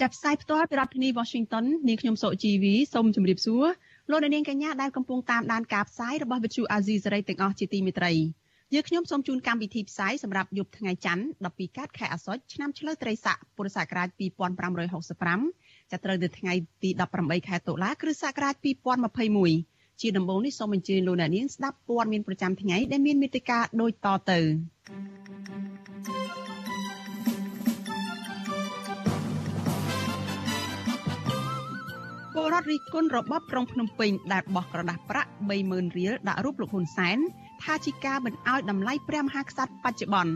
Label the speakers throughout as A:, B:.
A: ចាប់ផ្សាយផ្ទាល់ពីរដ្ឋធានី Washington នាងខ្ញុំសុជីវីសូមជម្រាបសួរលោកអ្នកនាងកញ្ញាដែលកំពុងតាមដានការផ្សាយរបស់ Vithu Azisari ទាំងអស់ជាទីមេត្រីយើងខ្ញុំសូមជូនកម្មវិធីផ្សាយសម្រាប់យប់ថ្ងៃច័ន្ទ12កើតខែអាសត់ឆ្នាំឆ្លូវត្រីស័កពុរសករាជ2565ចាប់ត្រូវនៅថ្ងៃទី18ខែតុលាគ្រិស្តសករាជ2021ជាដំបូងនេះសូមអញ្ជើញលោកអ្នកនាងស្ដាប់ព័ត៌មានប្រចាំថ្ងៃដែលមានមេត្តាដូចតទៅ ពលរដ្ឋរិះគន់របបក្រុងភ្នំពេញដែលបោះក្រដាស់ប្រាក់30000រៀលដាក់រូបលោកហ៊ុនសែនថាជាការមិនអោយតម្លៃព្រះមហាក្សត្របច្ចុប្បន្ន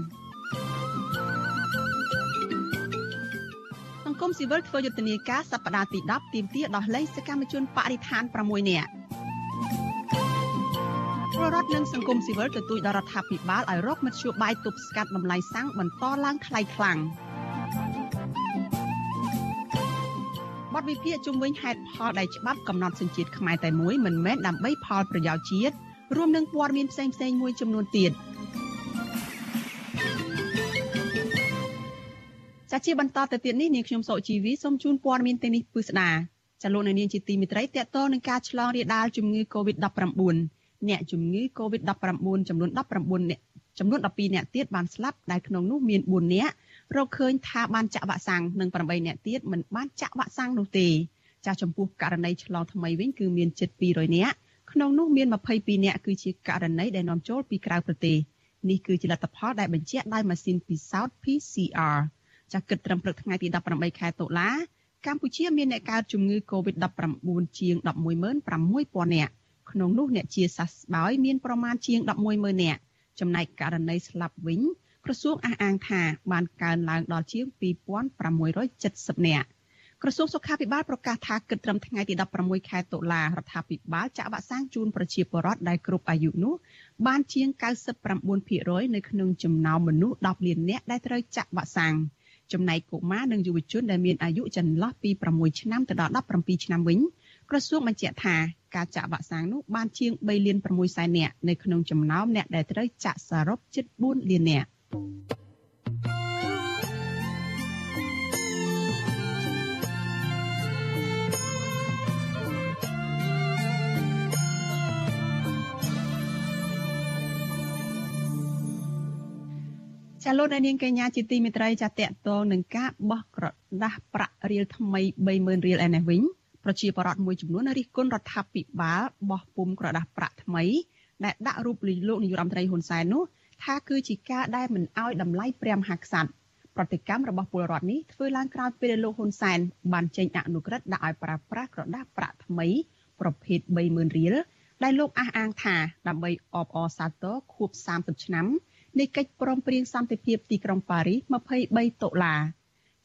A: សង្គមស៊ីវិលធ្វើយុទ្ធនាការសប្តាហ៍ទី10ទាមទារដោះលែងសកម្មជនបរិស្ថាន6នាក់ពលរដ្ឋនិងសង្គមស៊ីវិលទទូចដល់រដ្ឋាភិបាលឲ្យរកមធ្យោបាយទប់ស្កាត់តម្លៃសាំងបន្តឡើងថ្លៃខ្លាំង បទវិភាគជំវិញហេតុផលដែលច្បាប់កំណត់សញ្ជាតិខ្មែរតែមួយមិនមែនដើម្បីផលប្រយោជន៍ជាតិរួមនឹងព័ត៌មានផ្សេងផ្សេងមួយចំនួនទៀតចាជាបន្តទៅទៀតនេះនាងខ្ញុំសកជីវីសូមជូនព័ត៌មានទាំងនេះពិស្ដាចាលោកនាងជាទីមិត្តរីតកតនឹងការឆ្លងរាលដាលជំងឺ Covid-19 អ្នកជំងឺ Covid-19 ចំនួន19អ្នកចំនួន12អ្នកទៀតបានស្លាប់ដែលក្នុងនោះមាន4អ្នក រកឃើញថាបានចាក់វ៉ាក់សាំងនិង8អ្នកទៀតមិនបានចាក់វ៉ាក់សាំងនោះទេចាស់ចំពោះករណីឆ្លងថ្មីវិញគឺមានជិត200នាក់ក្នុងនោះមាន22នាក់គឺជាករណីដែលនាំចូលពីក្រៅប្រទេសនេះគឺជាលទ្ធផលដែលបញ្ជាក់ដោយម៉ាស៊ីនពិសោធន៍ PCR ចាស់គិតត្រឹមព្រឹកថ្ងៃទី18ខែតុលាកម្ពុជាមានអ្នកកើតជំងឺ Covid-19 ជាង116,000នាក់ក្នុងនោះអ្នកជាសះស្បើយមានប្រមាណជាង110,000នាក់ចំណែកករណីស្លាប់វិញ ក្រសួងអះអាងថាបានកើនឡើងដល់ជាង2670នាក់ក្រសួងសុខាភិបាលប្រកាសថាគិតត្រឹមថ្ងៃទី16ខែតុលារដ្ឋាភិបាលចាក់វ៉ាក់សាំងជូនប្រជាពលរដ្ឋដែលគ្រប់អាយុនោះបានជាង99%នៅក្នុងចំណោមមនុស្ស10លាននាក់ដែលត្រូវចាក់វ៉ាក់សាំងចំណែកកុមារនិងយុវជនដែលមានអាយុចន្លោះពី6ឆ្នាំទៅដល់17ឆ្នាំវិញក្រសួងបញ្ជាក់ថាការចាក់វ៉ាក់សាំងនោះបានជាង3លាន6សែននាក់នៅក្នុងចំណោមអ្នកដែលត្រូវចាក់សរុបជិត4លាននាក់ចា លោកនាងកញ្ញាជាទីមេត្រីចាតកតងនឹងការបោះក្រដាស់ប្រាក់រៀលថ្មី30000រៀលឯនេះវិញប្រជាពលរដ្ឋមួយចំនួនរិះគន់រដ្ឋាភិបាលបោះពុំក្រដាស់ប្រាក់ថ្មីដែលដាក់រូបលោកនាយរដ្ឋមន្ត្រីហ៊ុនសែននោះ ថាគឺជាការដែលមិនអោយតម្លៃព្រះមហាក្សត្រប្រតិកម្មរបស់ពលរដ្ឋនេះធ្វើឡើងក្រោយពេលលោកហ៊ុនសែនបានចេញអនុក្រឹត្យដាក់ឲ្យប្រើប្រាស់ក្រដាស់ប្រាក់ថ្មី ប្រភេទ30000រៀលដែលលោកអះអាងថាដើម្បីអបអរសាទរខួប30ឆ្នាំនៃកិច្ចព្រមព្រៀងសន្តិភាពទីក្រុងប៉ារីស23តុលា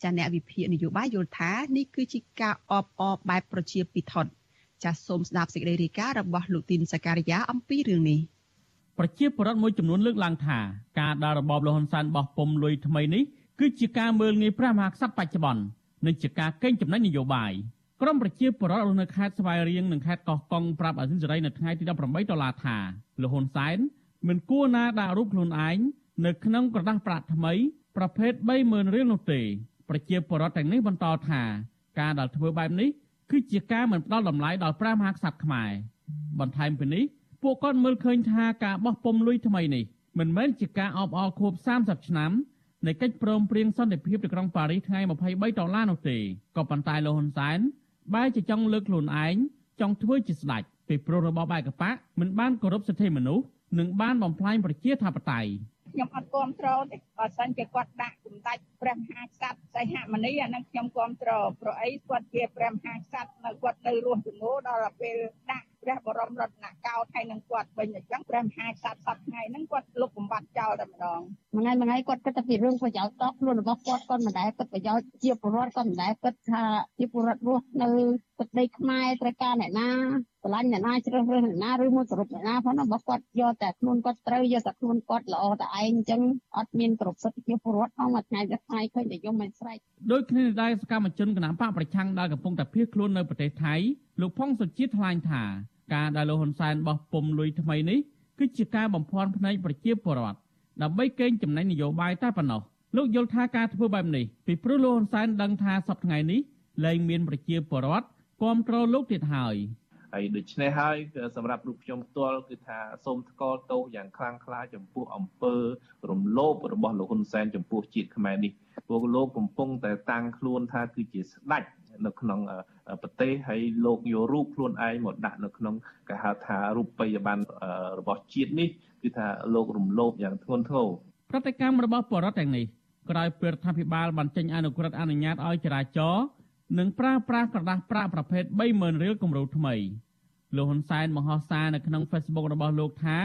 A: ចាអ្នកវិភាគនយោបាយយល់ថានេះគឺជាការអបអរបែបប្រជាពិធដ្ឋចាសសូមស្ដាប់សេចក្តីរាយការណ៍របស់លោកទីនសការីយ៉ាអំពីរឿងនេះ
B: ប្រជាពលរដ្ឋមួយចំនួនលើកឡើងថាការដើររបបលហ៊ុនសែនបោះពុំលុយថ្មីនេះគឺជាការមើលងាយព្រះមហាក្សត្របច្ចុប្បន្ននិងជាការកេងចំណេញនយោបាយក្រមប្រជាពលរដ្ឋនៅខេត្តស្វាយរៀងនិងខេត្តកោះកុងប្រាប់អាស៊ីសេរីនៅថ្ងៃទី18ដុល្លារថាលហ៊ុនសែនមិនគួរណាដាក់រូបខ្លួនឯងនៅក្នុងក្រដាស់ប្រាក់ថ្មី ប្រភេទ30000រៀលនោះទេប្រជាពលរដ្ឋទាំងនេះបន្តថាការដែលធ្វើបែបនេះគឺជាការមិនផ្ដល់តម្លៃដល់ព្រះមហាក្សត្រខ្មែរបន្ថែមពីនេះ ពួកគាត់មើលឃើញថាការបោះពុំលុយថ្មីនេះមិនមែនជាការអបអរខួប30ឆ្នាំនៃកិច្ចព្រមព្រៀងសន្តិភាពនៅក្រុងប៉ារីសថ្ងៃ23ដុល្លារនោះទេក៏ប៉ុន្តែលោកហ៊ុនសែនបែរជាចង់លើកខ្លួនឯងចង់ធ្វើជាស្ដេចពីព្រោះរបបឯកបកមិនបានគោរពសិទ្ធិមនុស្សនិងបានបំផ្លាញប្រជាធិបតេយ្យ
C: ខ្ញុំអត់គ្រប់គ្រងទេបើសិនជាគាត់ដាក់សម្ដេចព្រះមហាក្សត្រសីហមុនីអានឹងខ្ញុំគ្រប់គ្រងព្រោះអីគាត់ជាព្រះមហាក្សត្រនៅគាត់នៅរស់ជំនួដល់ពេលដាក់ ព្រះបរមរតនកោដ្ឋហើយនឹងគាត់វិញអញ្ចឹងព្រះមហាក្សត្រសពថ្ងៃហ្នឹងគាត់លុបបំបត្តិចោលតែម្ដង
D: មួយថ្ងៃមួយថ្ងៃគាត់គិតតែពីរឿងប្រយោជន៍តខ្លួនរបស់គាត់គាត់មិនដែលគិតប្រយោជន៍ជាពលរដ្ឋគាត់មិនដែលគិតថាជាពលរដ្ឋរស់នៅទឹកដីខ្មែរត្រូវការអ្នកណាស្រឡាញ់អ្នកណាជ្រើសរើសអ្នកណាឬមកសរុបអ្នកណាផងណាបើគាត់យកតែខ្លួនគាត់ត្រូវយកតែខ្លួនគាត់ល្អតែឯងអញ្ចឹងអត់មានគ្រប់សិទ្ធិជាពលរដ្ឋផងមួយថ្ងៃទៅថ្ងៃឃើញតែយំមិនស្រេច
B: ដូចគ្នានេះដែរសកម្មជនគណបកប្រឆាំងដែលកំពុងតែភៀសខ្លួននៅប្រទេសថៃលោកផុងសុជាតិថ្លែងថា ការដែលលោកហ៊ុនសែនបោះពុំលុយថ្មីនេះគឺជាការបំភាន់ភ្នែកប្រជាពលរដ្ឋដើម្បីកេងចំណេញនយោបាយតែប៉ុណ្ណោះលោកយល់ថាការធ្វើបែបនេះពីព្រោះលោកហ៊ុនសែនដឹងថាសប្តាហ៍ថ្ងៃនេះលែងមានប្រជាពលរដ្ឋគ្រប់គ្រងលោកទៀតហើយ
E: ហើយដូច្នេះហើយសម្រាប់រូបខ្ញុំផ្ទាល់គឺថាសូមថ្កោលទោសយ៉ាងខ្លាំងក្លាចំពោះអំពើរំលោភរបស់លោកហ៊ុនសែនចំពោះជាតិខ្មែរនេះពួកលោកកំពុងតែតាំងខ្លួនថាគឺជាស្ដេច នៅក្នុងប្រទេសហើយលោកយករូបខ្លួនឯងមកដាក់នៅក្នុងគេហៅថារូបិយប័ណ្ណរបស់ជាតិនេះគឺថាលោករំលោភយ៉ាងធ្ងន់ធ្ងរ
B: ប្រតិកម្មរបស់បរដ្ឋទាំងនេះក្រោយពេលរដ្ឋាភិបាលបានចេញអនុក្រឹត្យអនុញ្ញាតឲ្យចរាចរណ៍និងប្រើប្រាស់ក្រដាសប្រាក់ប្រភេទ30000រៀលគម្រោងថ្មីលោកហ៊ុនសែនបង្ហោះសារនៅក្នុង Facebook របស់លោកថា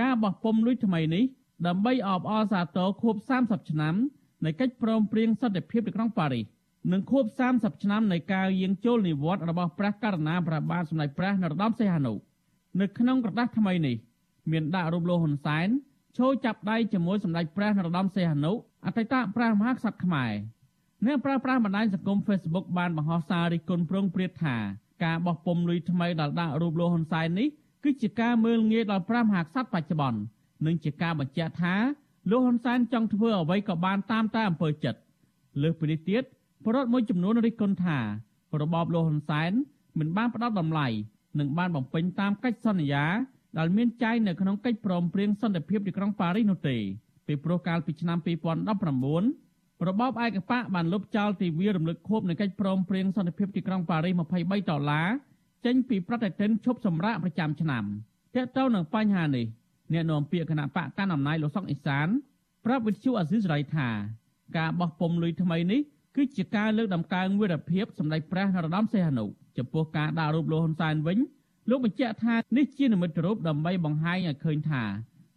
B: ការបោះពុំលុយថ្មីនេះដើម្បីអបអរសាទរខួប30ឆ្នាំនៃកិច្ចព្រមព្រៀងសន្តិភាពទីក្រុងប៉ារីស និងខួប30ឆ្នាំនៃការយាងចូលនិវត្តន៍របស់ព្រះករុណាព្រះបាទសម្ដេចព្រះនរោត្តមសីហនុនៅក្នុងក្រដាសថ្មីនេះមានដាក់រូបលោកហ៊ុនសែនឈរចាប់ដៃជាមួយសម្ដេចព្រះនរោត្តមសីហនុអតីតព្រះមហាក្សត្រខ្មែរអ្នកប្រើប្រាស់បណ្ដាញសង្គម Facebook បានបង្ហោះសាររិះគន់ប្រងព្រាតថាការបោះពុំលុយថ្មីដល់ដាក់រូបលោកហ៊ុនសែននេះគឺជាការមើលងាយដល់ព្រះមហាក្សត្របច្ចុប្បន្ននិងជាការបញ្ជាក់ថាលោកហ៊ុនសែនចង់ធ្វើអ្វីក៏បានតាមតែអំពើចិត្តលើសពីនេះទៀត ប្រដ្ឋមួយចំនួនរិះគន់ថារបបលោកហ៊ុនសែនមិនបានផ្ដល់តម្លៃនិងបានបំពេញតាមកិច្ចសន្យាដែលមានចែងនៅក្នុងកិច្ចព្រមព្រៀងសន្តិភាពទីក្រុងប៉ារីសនោះទេពីព្រោះកាលពីឆ្នាំ2019របបឯកបកបានលុបចោលទិវារំលឹកខួបនៃកិច្ចព្រមព្រៀងសន្តិភាពទីក្រុងប៉ារីស23ដុល្លារចេញពីប្រតិទិនឈប់សម្រាកប្រចាំឆ្នាំទាក់ទងនឹងបញ្ហានេះអ្នកនាំពាក្យគណៈបកកណ្ដាលអំណាចលោកសុកអេសានប្រាប់វិទ្យុអាស៊ីសេរីថាការបោះពុំលុយថ្មីនេះ គឺជាការលើកដំកើងវីរភាពសម្ដេចព្រះនរោត្តមសីហនុចំពោះការដាក់រូបលោកហ៊ុនសែនវិញលោកបញ្ជាក់ថានេះជានិមិត្តរូបដើម្បីបង្ហាញឲ្យឃើញថា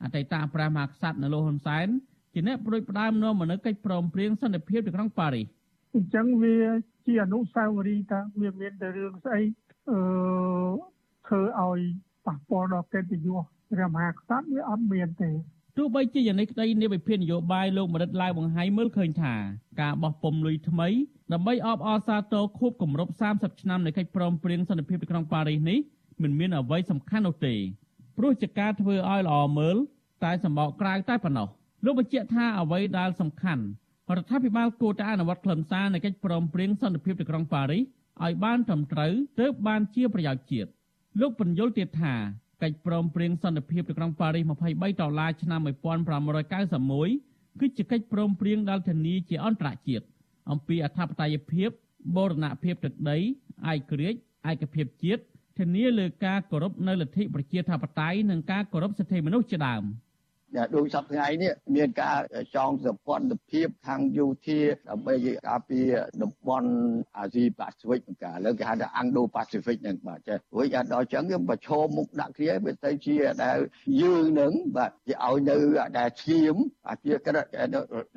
B: អតីតព្រះមហាក្សត្រនៅលោកហ៊ុនសែនជាអ្នកប្រួយផ្ដើមនាំមកនូវកិច្ចព្រមព្រៀងសន្តិភាពនៅក្នុងប៉ារីស
F: អញ្ចឹងវាជាអនុស្សាវរីយ៍ថាវាមានតែរឿងស្អីអឺធ្វើឲ្យប៉ះពាល់ដល់កិត្តិយសព្រះមហាក្សត្រវាអត់មានទេ
B: ទោះបីជាយ៉ាងនេះក្តីនាវិភាននយោបាយលោកមរិតឡាវបង្ហាញមើលឃើញថាការបោះពុំលុយថ្មីដើម្បីអបអរសាទរខួបគម្រប់30ឆ្នាំនៃកិច្ចព្រមព្រៀងសន្តិភាពទីក្រុងប៉ារីសនេះមិនមានអ្វីសំខាន់នោះទេព្រោះជាការធ្វើឲ្យល្អមើលតែសម្បកក្រៅតែប៉ុណ្ណោះលោកបញ្ជាក់ថាអ្វីដែលសំខាន់រដ្ឋាភិបាលគួរតែអនុវត្តខ្លឹមសារនៃកិច្ចព្រមព្រៀងសន្តិភាពទីក្រុងប៉ារីសឲ្យបានត្រឹមត្រូវទើបបានជាប្រយោជន៍ជាតិលោកបញ្យលទៀតថា កិច្ចព្រមព្រៀងសន្តិភាពទីក្រុងប៉ារីស23ដុល្លារឆ្នាំ1591គឺជាកិច្ចព្រមព្រៀងដែលធានាជាអន្តរជាតិអំពីអធិបតេយ្យភាពបូរណភាពទឹកដីឯករាជ្យឯកភាពជាតិធានាលើការគោរពនៅលទ្ធិប្រជាធិបតេយ្យនិងការគោរពសិទ្ធិមនុស្សជាដើម។
G: ដូចសប្តាហ៍នេះមានការចងសម្ព័ន្ធភាពខាងយោធាដើម្បីការពារតំបន់អាស៊ីប៉ាស៊ីហ្វិកកាឥឡូវគេហៅថា Indo Pacific ហ្នឹងបាទចេះរួចដល់ចឹងយើងប្រឈមមុខដាក់គ្នាវាទៅជាដែលយើងនឹងបាទគេឲ្យនៅដែលឈាមអាជាក្រិត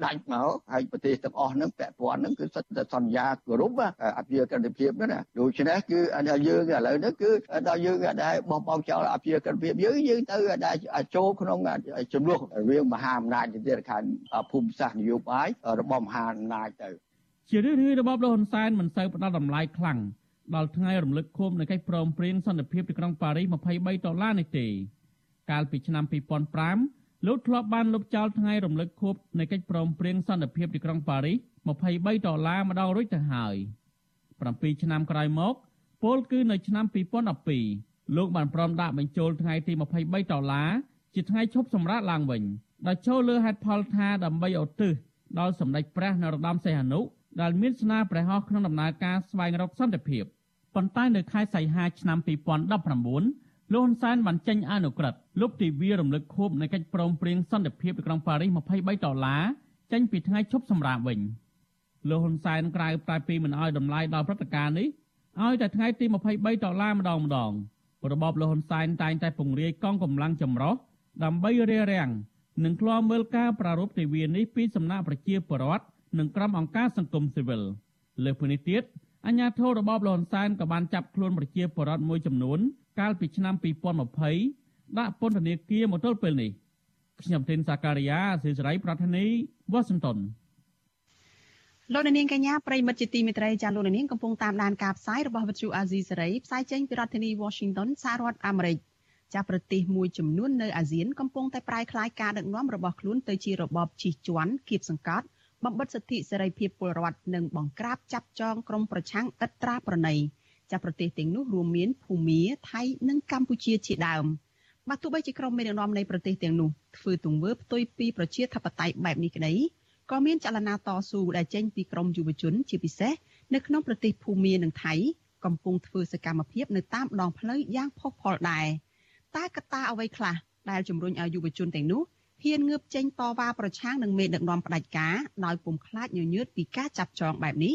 G: ដាច់មកហើយប្រទេសទាំងអស់ហ្នឹងពាក់ព័ន្ធហ្នឹងគឺសិតតែសន្យាគោរពអាជាក្រិតភាពហ្នឹងណាដូច្នេះគឺដល់យើងឥឡូវហ្នឹងគឺដល់យើងដែលបោះបង់ចោលអាជាក្រិតភាពយើងយើងទៅដែលចូលក្នុងចំនួនរវាងមហាអំណាចទៅទៀតខាងភូមិសាស្ត្រនយោបាយរបស់មហាអំណាចទៅ
B: ជារឿយៗរបបលហ៊ុនសែនមិនសូវផ្ដល់តម្លៃខ្លាំងដល់ថ្ងៃរំលឹកខួបនៃកិច្ចព្រមព្រៀងសន្តិភាពទីក្រុងប៉ារីស23ដុល្លារនេះទេកាលពីឆ្នាំ2005លោកធ្លាប់បានលុបចោលថ្ងៃរំលឹកខួបនៃកិច្ចព្រមព្រៀងសន្តិភាពទីក្រុងប៉ារីស23ដុល្លារម្ដងរួចទៅហើយ7ឆ្នាំក្រោយមកពលគឺនៅឆ្នាំ2012លោកបានព្រមដាក់បញ្ចូលថ្ងៃទី23ដុល្លារ ជាថ្ងៃឈប់សម្រាកឡើងវិញដោយចូលលើហេតុផលថាដើម្បីឧទ្ទិសដល់សម្ដេចព្រះនរោត្តមសីហនុដែលមានស្នាព្រះហស្ថក្នុងដំណើរការស្វែងរកសន្តិភាពប៉ុន្តែនៅខែសីហាឆ្នាំ2019លោកហ៊ុនសែនបានចេញអនុក្រឹត្យលុបទិវារំលឹកខួបនៃកិច្ចព្រមព្រៀងសន្តិភាពទីក្រុងប៉ារីស23ដុល្លារចេញពីថ្ងៃឈប់សម្រាកវិញលោកហ៊ុនសែនក្រៅតែពីមិនអោយតម្លៃដល់ព្រឹត្តិការណ៍នេះឲ្យតែថ្ងៃទី23ដុល្លារម្ដងម្ដងរបបលោកហ៊ុនសែនតែងតែពង្រាយកងកម្លាំងចម្រុះ ដើម្បីរារាំងនិងឃ្លាំមើលការប្រារព្ធទិវានេះពីសំណាក់ប្រជាពលរដ្ឋនិងក្រុមអង្គការសង្គមស៊ីវិលលើពីនេះទៀតអញ្ញាធិរបបលហ៊ុនសែនក៏បានចាប់ខ្លួនប្រជាពលរដ្ឋមួយចំនួន កាលពីឆ្នាំ2020ដាក់ពន្ធនាគារមកទល់ពេលនេះខ្ញុំធីនសាការីយ៉ាសេរីប្រធានីវ៉ាស៊ីនតោន
A: លោកនាងកញ្ញាប្រិមិត្តជាទីមេត្រីចាលោកនាងកំពុងតាមដានការផ្សាយរបស់វិទ្យុអាស៊ីសេរីផ្សាយចេញពីរដ្ឋធានី Washington សហរដ្ឋអាមេរិក ចាប្រទេសមួយចំនួននៅអាស៊ានកំពុងតែប្រែក្លាយការដឹកនាំរបស់ខ្លួនទៅជារបបជិះជាន់គៀបសង្កត់បំបិតសិទ្ធិសេរីភាពពលរដ្ឋនិងបង្ក្រាបចាប់ចងក្រុមប្រឆាំងឥតត្រាប្រណីចាប់ប្រទេសទាំងនោះរួមមានភូមាថៃនិងកម្ពុជាជាដើមបើទោះបីជាក្រុមមេដឹកនាំនៃប្រទេសទាំងនោះធ្វើទង្វើផ្ទុយពីប្រជាធិបតេយ្យបែបនេះក្តីក៏មានចលនាតស៊ូដែលចេញពីក្រមយុវជនជាពិសេសនៅក្នុងប្រទេសភូមានិងថៃកំពុងធ្វើសកម្មភាពនៅតាមដងផ្លូវយ៉ាងផុសផុលដែរ តើកត្តាអ្វីខ្លះដែលជំរុញឲ្យយុវជនទាំងនោះហ៊ានងើបចេញតវ៉ាប្រឆាំងនឹងមេដឹកនាំផ្ដាច់ការដោយពុំខ្លាចញញើតពីការចាប់ចងបែបនេះ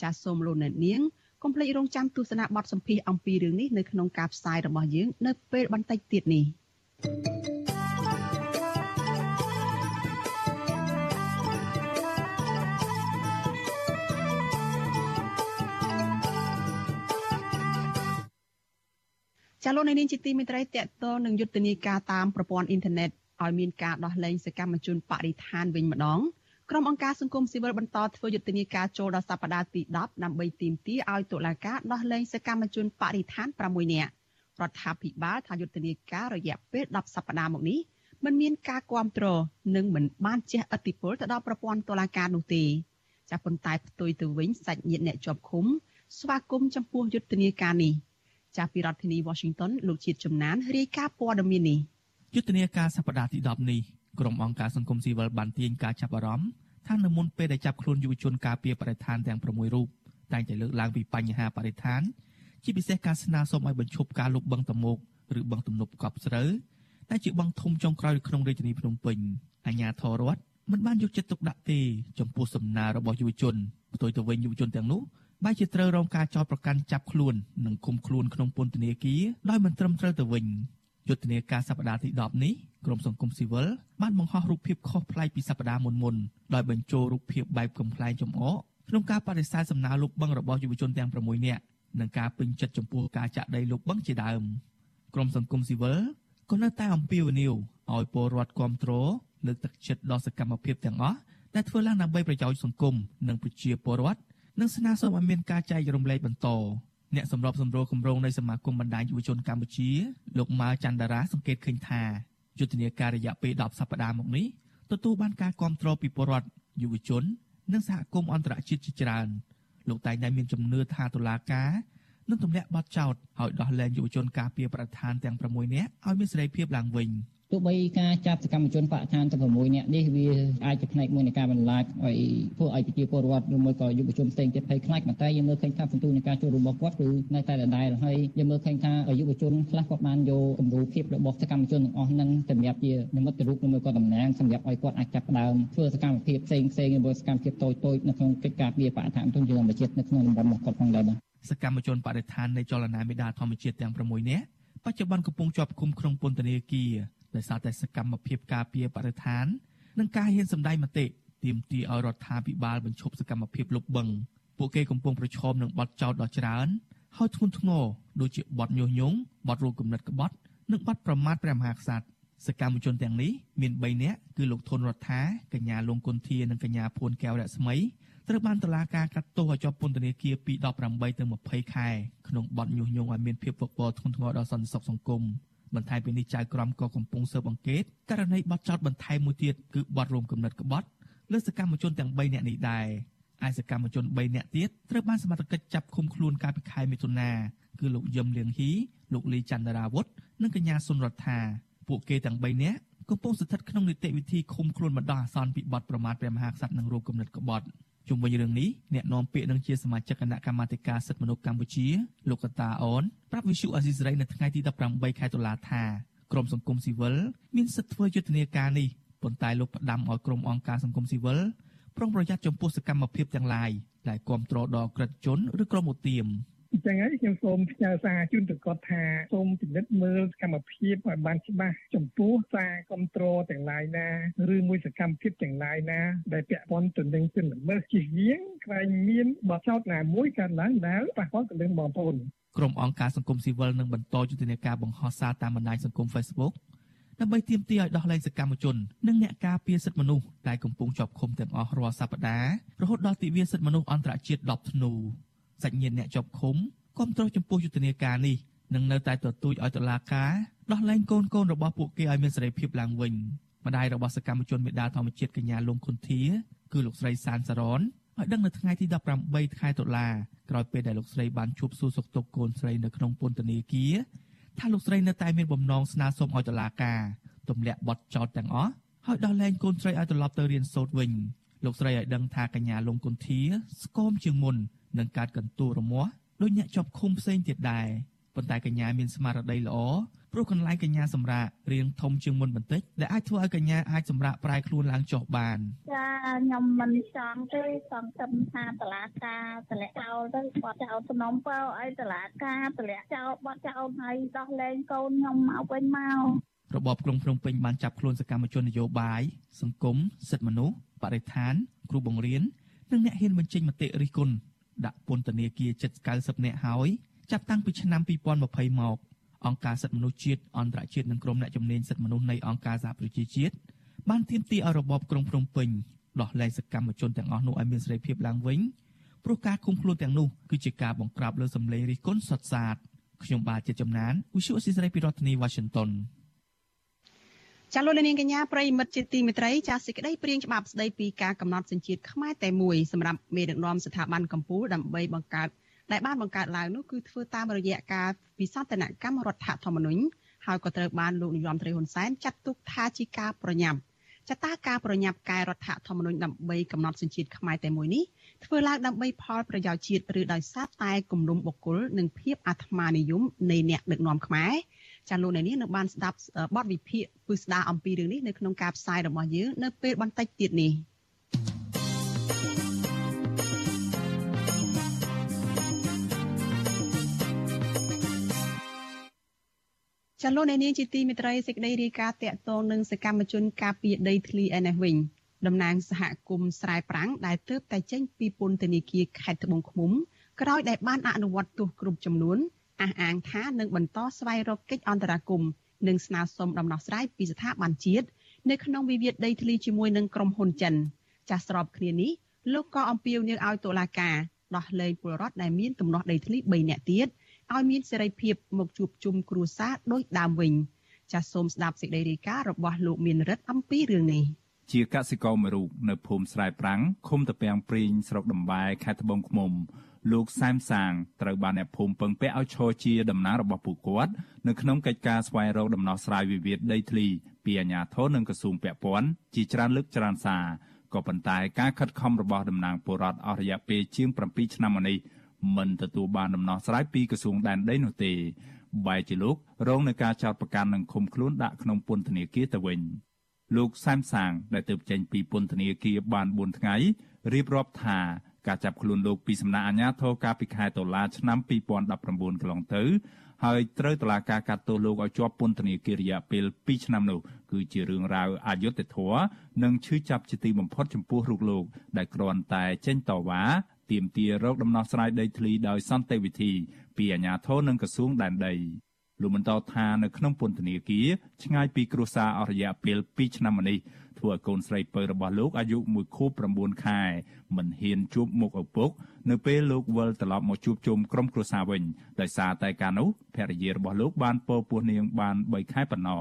A: ចាសសូមលោកអ្នកនាងកុំភ្លេចរងចាំទស្សនាបទសម្ភាសអំពីរឿងនេះនៅក្នុងការផ្សាយរបស់យើងនៅពេលបន្តិចទៀតនេះ thank you ចាលោកនាងជាទីមេត្រីតកតនឹងយុទ្ធនាការតាមប្រព័ន្ធអ៊ីនធឺណិតឲ្យមានការដោះលែងសកម្មជនបរិស្ថានវិញម្ដងក្រុមអង្គការសង្គមស៊ីវិលបន្តធ្វើយុទ្ធនាការចូលដល់សប្តាហ៍ទី10ដើម្បីទាមទារឲ្យតុលាការដោះលែងសកម្មជនបរិស្ថាន6នាក់រដ្ឋាភិបាលថាយុទ្ធនាការរយៈពេល10សប្តាហ៍មកនេះមិនមានការគ្រប់គ្រងនិងមិនបានជះឥទ្ធិពលទៅដល់ប្រព័ន្ធតុលាការនោះទេចាប៉ុន្តែផ្ទុយទៅវិញសាច់ញាតិអ្នកជាប់ឃុំស្វាគមន៍ចំពោះយុទ្ធនាការនេះ ចាប់ពីរដ្ឋធានី Washington លោកជាតិចំណានរាយការណ៍ព័ត៌មាននេះ
H: យុទ្ធនាការសប្តាហ៍ទី10នេះក្រុមអង្គការសង្គមស៊ីវិលបានទាញការចាប់អារម្មណ៍ថានៅមុនពេលដែលចាប់ខ្លួនយុវជនការពារបរិស្ថានទាំង6រូបតែងតែលើកឡើងពីបញ្ហាបរិស្ថាន ជាពិសេសការស្នើសុំឲ្យបញ្ឈប់ការលុបបង្តមោកឬបឹងទំនប់កប់ស្រូវដែលជាបឹងធំចុងក្រោយក្នុងរាជធានីភ្នំពេញអាជ្ញាធររដ្ឋមិនបានយកចិត្តទុកដាក់ទេចំពោះសំណើរបស់យុវជនផ្ទុយទៅវិញយុវជនទាំងនោះ បែរជាត្រូវរងការចោទប្រកាន់ចាប់ខ្លួននិងឃុំខ្លួនក្នុងពន្ធនាគារដោយមិនត្រឹមត្រូវទៅវិញយុទ្ធនាការសប្តាហ៍ទី10នេះក្រមសង្គមស៊ីវិលបានបង្ហោះរូបភាពខុសប្លែកពីសប្តាហ៍មុនមុនដោយបញ្ចូលរូបភាពបែបកំ pl ែងចំអកក្នុងការបដិសេធសំណើលោកបឹងរបស់យុវជនទាំង6នាក់និងការពេញចិត្តចំពោះការចាក់ដីលោកបឹងជាដើមក្រមសង្គមស៊ីវិលក៏នៅតែអំពាវនាវឲ្យពលរដ្ឋគ្រប់គ្រងលើកទឹកចិត្តដល់សកម្មភាពទាំងអស់ដែលធ្វើឡើងដើម្បីប្រយោជន៍សង្គមនិងប្រជាពលរដ្ឋ និងស្នើសុំឲ្យមានការចែករំលែកបន្តអ្នកសម្របសម្រួលគម្រោងនៃសមាគមបណ្ដាញយុវជនកម្ពុជាលោកម៉ៅច័ន្ទរាសង្កេតឃើញថាយុទ្ធនាការរយៈពេល10សប្តាហ៍មកនេះទទួលបានការគាំទ្រពីពលរដ្ឋយុវជន និងសហគមន៍អន្តរជាតិជាច្រើនលោកតែងតែមានជំនឿថាតុលាការនឹងទម្លាក់បទចោទឲ្យដោះលែងយុវជនការពារប្រធានទាំង6នាក់ឲ្យមានសេរីភាពឡើងវិញ។
I: ទោះបីការចាប់សកម្មជនបកឋានទាំង6នាក់នេះវាអាចជាផ្នែកមួយនៃការបន្លាចឲ្យធ្វើឲ្យប្រជាពលរដ្ឋឬមួយក៏យុវជនផ្សេងទៀតភ័យខ្លាចប៉ុន្តែយើងមើលឃើញថាសន្ទុះនៃការចូលរួមរបស់គាត់គឺនៅតែដដែលហើយយើងមើលឃើញថាយុវជនខ្លះគាត់បានយកគំរូភាពរបស់សកម្មជនទាំងអស់ហ្នឹងសម្រាប់ជានិមិត្តរូបឬមួយក៏តំណាងសម្រាប់ឲ្យគាត់អាចចាប់ផ្ដើមធ្វើសកម្មភាពផ្សេងផ្សេងឬមួយសកម្មភាពតូចតូចនៅក្នុងកិច្ចការពារបកឋានទុនយើងធម្មជាតិនៅក្នុងតំបន់របស់គាត់ផងដែរបាទ
H: សកម្មជនបរិស្ថាននៃចលនាមេដាធម្មជាតិទាំង6នាក់បច្ចុប្បន្នកំពុងជាប់ឃុំក្នុងពន្ធនាគារ ដោយសារតែសកម្មភាពការពារបរិស្ថាន និងការហ៊ានសម្ដែងមតិទាមទារឲ្យរដ្ឋាភិបាលបញ្ឈប់សកម្មភាពលុបបង្កពួកគេកំពុងប្រឈមនឹងបទចោទដ៏ច្រើនហើយធ្ងន់ធ្ងរដូចជាបទញុះញង់បទរួមគំនិតក្បត់និងបទប្រមាថព្រះមហាក្សត្រសកម្មជនទាំងនេះមាន3នាក់គឺលោកធុនរដ្ឋាកញ្ញាលងគុន្ធានិងកញ្ញាភួនកែវរស្មីត្រូវបានតុលាការកាត់ទោសឲ្យជាប់ពន្ធនាគារពី18ទៅ20ខែក្នុងបទញុះញង់ឲ្យមានភាពវឹកវរធ្ងន់ធ្ងរដល់សន្តិសុខសង្គម បន្ថែមពីនេះចៅក្រមក៏កំពុងស៊ើបអង្កេតករណីបទចោទបន្ថែមមួយទៀតគឺបទរួមគំនិតក្បត់លើសកម្មជនទាំង3នាក់នេះដែរឯសកម្មជន3នាក់ទៀតត្រូវបានសមត្ថកិច្ចចាប់ឃុំខ្លួនកាលពីខែមិថុនាគឺលោកយឹមលៀងហ៊ីលោកលីចន្ទរាវុធនិងកញ្ញាសុនរដ្ឋាពួកគេទាំង3នាក់កំពុងស្ថិតក្នុងនីតិវិធីឃុំខ្លួនបណ្ដោះអាសន្នពីបទប្រមាថព្រះមហាក្សត្រនិងរួមគំនិតក្បត់ ជុំវិញរឿងនេះអ្នកនាំពាក្យនឹងជាសមាជិកគណៈកម្មាធិការសិទ្ធិមនុស្សកម្ពុជាលោកកតាអូនប្រាប់វិសុអាស៊ីសេរីនៅថ្ងៃទី18ខែតុលាថាក្រមសង្គមស៊ីវិលមានសិទ្ធិធ្វើយុទ្ធនាការនេះប៉ុន្តែលោកផ្ដាំឲ្យក្រមអង្គការសង្គមស៊ីវិលប្រុងប្រយ័ត្នចំពោះសកម្មភាពទាំងឡាយដែលគ្រប់គ្រងដល់ក្រិតជនឬក្រុមឧទាម
F: អញ្ចឹងហើយខ្ញុំសូមផ្ញើសារជូនទៅគាត់ថាសូមពិនិត្យមើលសកម្មភាពឲ្យបានច្បាស់ចំពោះសារគ្រប់គ្រងទាំងឡាយណាឬមួយសកម្មភាពទាំងឡាយណាដែលពាក់ព័ន្ធទៅនឹងជនល្មើសជិះវៀងខ្វែងមានបទចោទណាមួយកើតឡើងដែលប៉ះពាល់ទៅនឹងបងប្អូន
H: ក្រុមអង្គការសង្គមស៊ីវិលនឹងបន្តយុទ្ធនាការបង្ហោះសារតាមបណ្ដាញសង្គម Facebook ដើម្បីទាមទារឲ្យដោះលែងសកម្មជននិងអ្នកការពារសិទ្ធិមនុស្សដែលកំពុងជាប់ឃុំទាំងអស់រាល់សប្តាហ៍រហូតដល់ទិវាសិទ្ធិមនុស្សអន្តរជាតិ10ធ្នូ សាច់ញាតិអ្នកជាប់ឃុំគាំទ្រចំពោះយុទ្ធនាការនេះនឹងនៅតែទទូចឲ្យតុលាការដោះលែងកូនកូនរបស់ពួកគេឲ្យមានសេរីភាពឡើងវិញម្ដាយរបស់សកម្មជនមេដាធម្មជាតិកញ្ញាលងខុនធា គឺលោកស្រីសានសារ៉នឲ្យដឹងនៅថ្ងៃទី18ខែតុលាក្រោយពេលដែលលោកស្រីបានជួបសួរសុខទុក្ខកូនស្រីនៅក្នុងពន្ធនាគារថាលោកស្រីនៅតែមានបំណងស្នើសុំឲ្យតុលាការទម្លាក់បទចោទទាំងអស់ហើយដោះលែងកូនស្រីឲ្យត្រឡប់ទៅរៀនសូត្រវិញលោកស្រីឲ្យដឹងថាកញ្ញាលងគុន្ធាស្គមជាងមុន នឹងកើតកន្ទួលរមាស់ដោយអ្នកជាប់ឃុំផ្សេងទៀតដែរប៉ុន្តែកញ្ញាមានស្មារតីល្អព្រោះកន្លែងកញ្ញាសម្រាករៀងធំជាងមុនបន្តិចដែលអាចធ្វើឲ្យកញ្ញាអាចសម្រាកប្រែខ្លួនឡើងចុះបាន
D: ចាខ្ញុំមិនចង់ទេសង្ឃឹមថាតឡាការតម្លាក់ចោលទៅបត់ចោលសំណុំពើឲ្យតឡាការតម្លាក់ចោលបត់ចោលហើយដោះលែងកូនខ្ញុំមកវិញមក
H: របបក្រុងភ្នំពេញបានចាប់ខ្លួនសកម្មជននយោបាយសង្គមសិទ្ធិមនុស្សបរិស្ថានគ្រូបង្រៀននិងអ្នកហ៊ានបញ្ចេញមតិរិះគន់ ដាក់ពន្ធនាគារជិត90នាក់ហើយចាប់តាំងពីឆ្នាំ2020មកអង្គការសិទ្ធិមនុស្សជាតិអន្តរជាតិនិងក្រុមអ្នកជំនាញសិទ្ធិមនុស្សនៃអង្គការសហប្រជាជាតិបានទាមទារឲ្យរបបក្រុងភ្នំពេញដោះលែងសកម្មជនទាំងអស់នោះឲ្យមានសេរីភាពឡើងវិញព្រោះការឃុំខ្លួនទាំងនោះគឺជាការបង្ក្រាបលើសម្លេងរិះគន់សុទ្ធសាធខ្ញុំបាទជាចំណាន Visual Assisray ពីរដ្ឋធានី Washington
A: ចាលោកនាងកញ្ញាប្រិមិត្តជាទីមេត្រីចាសេចក្តីព្រៀងច្បាប់ស្តីពីការកំណត់សញ្ជាតិខ្មែរតែមួយសម្រាប់មេដឹកនាំស្ថាប័នកម្ពុជាដើម្បីបង្កើតដែលបានបង្កើតឡើងនោះគឺធ្វើតាមរយៈការពិសោធនកម្មរដ្ឋធម្មនុញ្ញហើយក៏ត្រូវបានលោកនាយរដ្ឋមន្ត្រីហ៊ុនសែនចាត់ទុកថាជាការប្រញាប់ចតាការប្រញាប់កែរដ្ឋធម្មនុញ្ញដើម្បីកំណត់សញ្ជាតិខ្មែរតែមួយនេះធ្វើឡើងដើម្បីផលប្រយោជន៍ជាតិឬដោយសារតែគំនុំបុគ្គលនិងភាពអាត្មានិយមនៃអ្នកដឹកនាំខ្មែរ ចាលោកអ្នកនេះនឹងបានស្ដាប់បទវិភាគពឹស្ដារអំពីរឿងនេះនៅក្នុងការផ្សាយរបស់យើងនៅពេលបន្តិចទៀតនេះចលនានាងជាទីមេត្រីសេចក្តីរាយការណ៍តាក់ទងនឹងសកម្មជនការពារដីធ្លីឯនេះវិញតំណាងសហគមន៍ស្រែប្រាំងដែលទើបតែចេញពីពន្ធនាគារខេត្តត្បូងឃ្មុំក្រោយដែលបានអនុវត្តទោសគ្រប់ចំនួន អះអាងថានឹងបន្តស្វែងរកកិច្ចអន្តរាគមន៍និងស្នើសុំដំណោះស្រាយពីស្ថាប័នជាតិនៅក្នុងវិវាទដីធ្លីជាមួយនឹងក្រុមហ៊ុនចិនចាស់ស្របគ្នានេះលោកក៏អំពាវនាវឲ្យតុលាការដោះលែងពលរដ្ឋដែលមានទំនាស់ដីធ្លី3នាក់ទៀតឲ្យមានសេរីភាពមកជួបជុំគ្រួសារដោយដើមវិញចាសសូមស្ដាប់សេចក្តីរាយការណ៍របស់លោកមានរិទ្ធអំពីរឿងនេះ
J: ជាកសិករមួយរូបនៅភូមិស្រែប្រាំងឃុំតាពាំងព្រីងស្រុកដំបែខេត្តត្បូងឃ្មុំ លោកសែមសាងត្រូវបានអ្នកភូមិពឹងពាក់ឲ្យឈរជាតំណាងរបស់ពួកគាត់នៅក្នុងកិច្ចការស្វែងរកដំណោះស្រាយវិវាទដីធ្លីពីអាជ្ញាធរនិងក្រសួងពាក់ព័ន្ធជាច្រើនលើកច្រើនសារក៏ប៉ុន្តែការខិតខំរបស់តំណាងពលរដ្ឋអស់រយៈពេលជាង7ឆ្នាំមកនេះមិនទទួលបានដំណោះស្រាយពីក្រសួងដែនដីនោះទេបែរជាលោករងនឹងការចោទប្រកាន់និងឃុំខ្លួនដាក់ក្នុងពន្ធនាគារទៅវិញលោកសែមសាងដែលទើបចេញពីពន្ធនាគារបាន4ថ្ងៃរៀបរាប់ថា ការចាប់ខ្លួនលោកពីសំណាក់អាជ្ញាធរកាលពីខែតុលាឆ្នាំ2019កន្លងទៅហើយត្រូវតុលាការកាត់ទោសលោកឲ្យជាប់ពន្ធនាគាររយៈពេល2ឆ្នាំនោះគឺជារឿងរ៉ាវអយុត្តិធម៌និងឈឺចាប់ជាទីបំផុតចំពោះរូបលោក ដែលគ្រាន់តែចេញតវ៉ាទាមទាររកដំណោះស្រាយដីធ្លីដោយសន្តិវិធី ពីអាជ្ញាធរនិងក្រសួងដែនដីលោកបន្តថានៅក្នុងពន្ធនាគារឆ្ងាយពីគ្រួសារអស់រយៈពេល2ឆ្នាំមកនេះ ធ្វើឲ្យកូនស្រីពៅរបស់លោកអាយុ1ខួប9ខែមិនហ៊ានជួបមុខឪពុក នៅពេលលោកវិលត្រឡប់មកជួបជុំក្រុមគ្រួសារវិញដោយសារតែកាលនោះភរិយារបស់លោកបានពោពោះនាងបាន3ខែប៉ុណ្ណោះ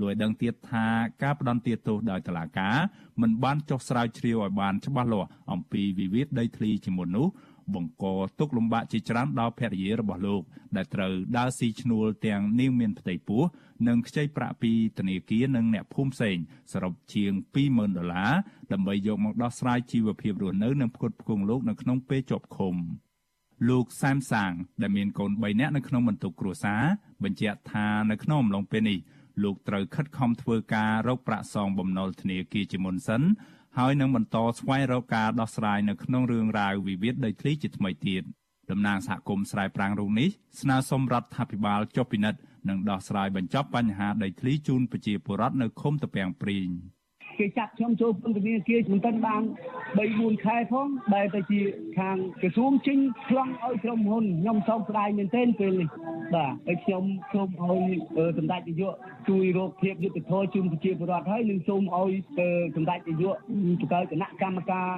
J: លោកឲ្យដឹងទៀតថាការផ្ដន្ទាទោសដោយតុលាការមិនបានចុះស្រាវជ្រាវឲ្យបានច្បាស់លាស់អំពីវិវាទដីធ្លីជាមុននោះ បង្កទុកលំបាកជាច្រើនដល់ភរិយារបស់លោក ដែលត្រូវដើរស៊ីឈ្នួលទាំងនាងមានផ្ទៃពោះនិងខ្ចីប្រាក់ពីធនាគារនិងអ្នកភូមិផ្សេងសរុបជាង20000ដុល្លារដើម្បីយកមកដោះស្រាយជីវភាពរស់នៅនិងផ្គត់ផ្គង់លោកនៅក្នុងពេលជាប់ឃុំលោកសែមសាង ដែលមានកូន3នាក់នៅក្នុងបន្ទុកគ្រួសារបញ្ជាក់ថានៅក្នុងអំឡុងពេលនេះលោកត្រូវខិតខំធ្វើការរកប្រាក់សងបំណុលធនាគារជាមុនសិន ហើយនឹងបន្តស្វែងរកការដោះស្រាយនៅក្នុងរឿងរ៉ាវវិវាទដីធ្លីជាថ្មីទៀតតំណាងសហគមន៍ស្រែប្រាំងរូបនេះស្នើសុំរដ្ឋាភិបាលចុះពិនិត្យនិងដោះស្រាយបញ្ចប់បញ្ហាដីធ្លីជូនប្រជាពលរដ្ឋនៅឃុំតាពាំងព្រីង។
K: គេចាប់ខ្ញុំចូលពន្ធនាគារមិនទាន់បាន3 4ខែផងបែរទៅជាខាងក្រសួងចេញខ្លងឲ្យក្រុមហ៊ុនខ្ញុំសោកស្ដាយមែនទែនពេលនេះបាទហើយខ្ញុំសូមឲ្យសម្ដេចនាយកជួយរកភាពយុត្តិធម៌ជូនប្រជាពលរដ្ឋហើយនិងសូមឲ្យសម្ដេចនាយកបង្កើតគណៈកម្មការ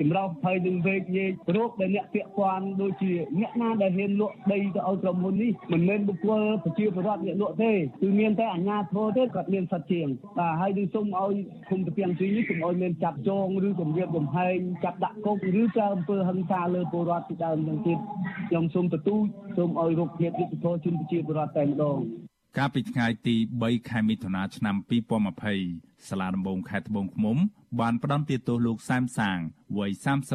K: ចម្រុះហើយនឹងវេកញែករោគដែលអ្នកពាក់ព័ន្ធដូចជាអ្នកណាដែលហ៊ានលក់ដីទៅឲ្យក្រុមហ៊ុននេះមិនមែនបុគ្គលប្រជាពលរដ្ឋអ្នកលក់ទេគឺមានតែអាជ្ញាធរទេគាត់មានសិទ្ធិជាងបាទហើយនឹងសូមឲ្យគុំទៅពីទីនេះកុំឲ្យមានចាប់ចងឬគំរាមកំហែងចាប់ដាក់គុកឬក៏អំពើហិង្សាលើពលរដ្ឋពីដើមនឹងទៀតខ្ញុំសូមទទូចសូមឲ្យរកភាពយុត្តិធម៌ជូនប្រជាពលរដ្ឋតែម្ដង
J: កាលពីថ្ងៃទី3ខែមិថុនាឆ្នាំ2020សាលាដំបងខេត្តត្បូងឃ្មុំ បានផ្តន្ទាទោសលោកសែមសាងវ័យ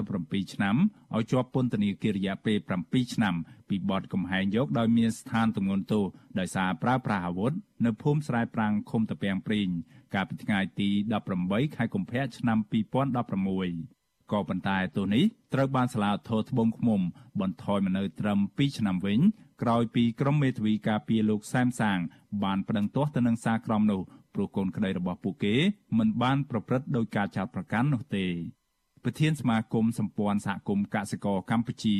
J: 37ឆ្នាំឲ្យជាប់ពន្ធនាគាររយៈពេល7ឆ្នាំពីបទកំហែងយកដោយមានស្ថានទម្ងន់ទោសដោយសារប្រើប្រាស់អាវុធនៅភូមិស្រែប្រាំងឃុំតាពាំងព្រីងកាលពីថ្ងៃទី18ខែកុម្ភៈឆ្នាំ2016ក៏ប៉ុន្តែទោសនេះត្រូវបានសាលាធរត្បូងឃ្មុំបន្ថយមកនៅត្រឹម2ឆ្នាំវិញក្រោយពីក្រុមមេធាវីការពារលោកសែមសាងបានប្តឹងទាស់ទៅនឹងសាលក្រមនោះ ព្រោះកូនក្តីរបស់ពួកគេមិនបានប្រព្រឹត្តដោយការចោទប្រកាន់នោះទេប្រធានសមាគមសម្ព័ន្ធសហគមន៍កសិករកម្ពុជា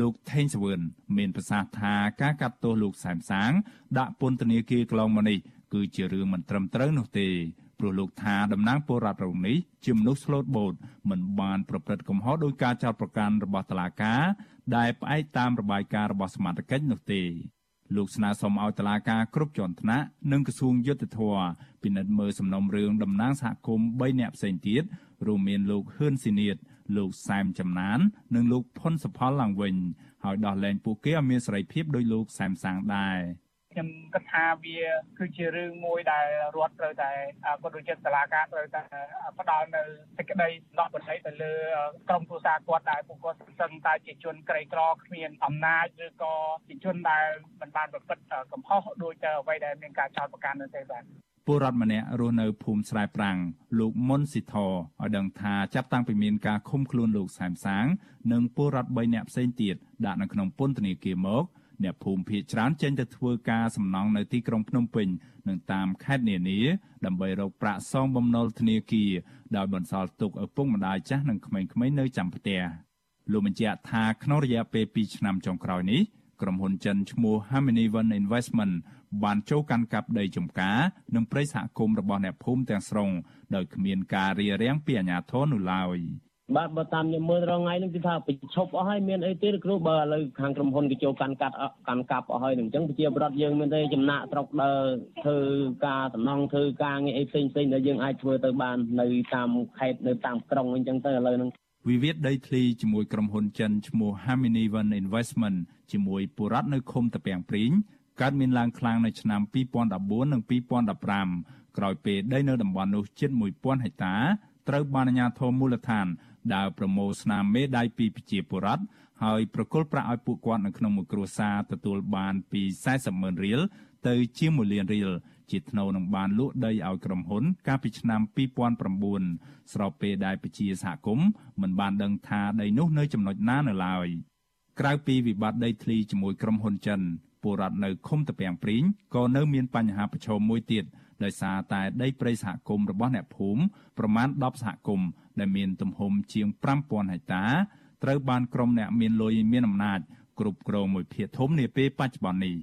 J: លោកថេងសវឿនមានប្រសាសន៍ថាការកាត់ទោសលោកសែមសាង ដាក់ពន្ធនាគារកន្លងមកនេះគឺជារឿងមិនត្រឹមត្រូវនោះទេព្រោះលោកថាតំណាងពលរដ្ឋរូបនេះជាមនុស្សស្លូតបូតមិនបានប្រព្រឹត្តកំហុសដោយការចោទប្រកាន់របស់តុលាការដែលផ្អែកតាមរបាយការណ៍របស់សមាជិកនោះទេ លោកស្នើសុំឲ្យតុលាការគ្រប់ជាន់ថ្នាក់និងក្រសួងយុតិធធពិនិត្យមើលសំណុំរឿងតំណាងសហគមន៍3នាក់ផ្សេងទៀតរួមមានលោកហ៊ឿនស៊ីនៀតលោកសែមចំណាន និងលោកផុនសុផលឡើងវិញ ហើយដោះលែងពួកគេឲ្យមានសេរីភាពដោយលោកសែមសាងដែរ។
L: ខ្ញុំគិតថាវាគឺជារឿងមួយដែលរដ្ឋត្រូវតែក៏ដូចជាសាលាការត្រូវតែផ្ដល់នៅសេចក្តីដកបណ្ដៃទៅលើក្រុមគ្រួសារគាត់ដែលពួកគាត់សឹងតែជាជនក្រីក្រគ្មានអំណាចឬក៏ជាជនដែលមិនបានប្រព្រឹត្តកំហុសដោយតែអ្វីដែលមានការចោទប្រកាន់នោះទេបាទ
J: ពលរដ្ឋម្នាក់រស់នៅភូមិស្រែប្រាំងលោកមុនស៊ីធឲ្យដឹងថាចាប់តាំងពីមានការឃុំខ្លួនលោកសែមសាង និងពលរដ្ឋ3នាក់ផ្សេងទៀតដាក់នៅក្នុងពន្ធនាគារមក អ្នកភូមិភាគច្រើនចេញទៅធ្វើការសំណង់នៅទីក្រុងភ្នំពេញនិងតាមខេត្តនានាដើម្បីរកប្រាក់សងបំណុលធនាគារដោយបន្សល់ទុកឪពុកម្ដាយចាស់និងក្មេងៗនៅចាំផ្ទះលោកបញ្ជាក់ថាក្នុងរយៈពេល2ឆ្នាំចុងក្រោយនេះក្រុមហ៊ុនចិនឈ្មោះ Harmony One Investment បានចូលកាន់កាប់ដីចំការនិងព្រៃសហគមន៍របស់អ្នកភូមិទាំងស្រុងដោយគ្មានការរារាំងពីអាជ្ញាធរនោះឡើយ។
M: បាទបើតាមខ្ញុំមើលរងថ្ងៃនេះគឺថាបញ្ឈប់អស់ហើយមានអីទៀតគ្រូបើឥឡូវខាងក្រុមហ៊ុនគេចូលកាន់កាត់កាន់កាប់អស់ហើយនឹងអញ្ចឹងប្រជាប្រដ្ឋយើងមានតែចំណាក់ស្រុកដើរធ្វើការសំណង់ធ្វើការងារអីផ្សេងផ្សេងដែលយើងអាចធ្វើទៅបាននៅតាមខេត្តនៅតាមក្រុងអញ្ចឹងទៅឥឡូវហ្នឹង
J: វិវាទដីធ្លីជាមួយក្រុមហ៊ុនចិនឈ្មោះ Harmony One Investment ជាមួយបុរដ្ឋនៅឃុំតាពាំងព្រីងកើតមានឡើងខ្លាំងនៅឆ្នាំ2014និង2015ក្រោយពេលដីនៅតំបន់នោះជិត1000ហិកតាត្រូវបានអាជ្ញាធរមូលដ្ឋាន ដើរប្រមូលស្នាមមេដៃពីប្រជាពលរដ្ឋហើយប្រគល់ប្រាក់ឲ្យពួកគាត់នៅក្នុងមួយគ្រួសារទទួលបានពី40ម៉ឺនរៀលទៅជា1លានរៀលជាថ្នូវនឹងបានលក់ដីឲ្យក្រុមហ៊ុន កាលពីឆ្នាំ2009ស្របពេលដែលពជាសហគមន៍មិនបានដឹងថាដីនោះនៅចំណុចណានៅឡើយក្រៅពីវិបត្តិដីធ្លីជាមួយក្រុមហ៊ុនចិនពលរដ្ឋនៅឃុំតាពាំងព្រីងក៏នៅមានបញ្ហាប្រឈមមួយទៀត ដោយសារតែដីព្រៃសហគមន៍របស់អ្នកភូមិប្រមាណ10សហគមន៍ដែលមានទំហំជាង5000ហិកតាត្រូវបានក្រុមអ្នកមានលុយមានអំណាចគ្រប់គ្រងមួយភាគធំនាពេលបច្ចុប្បន្ននេះ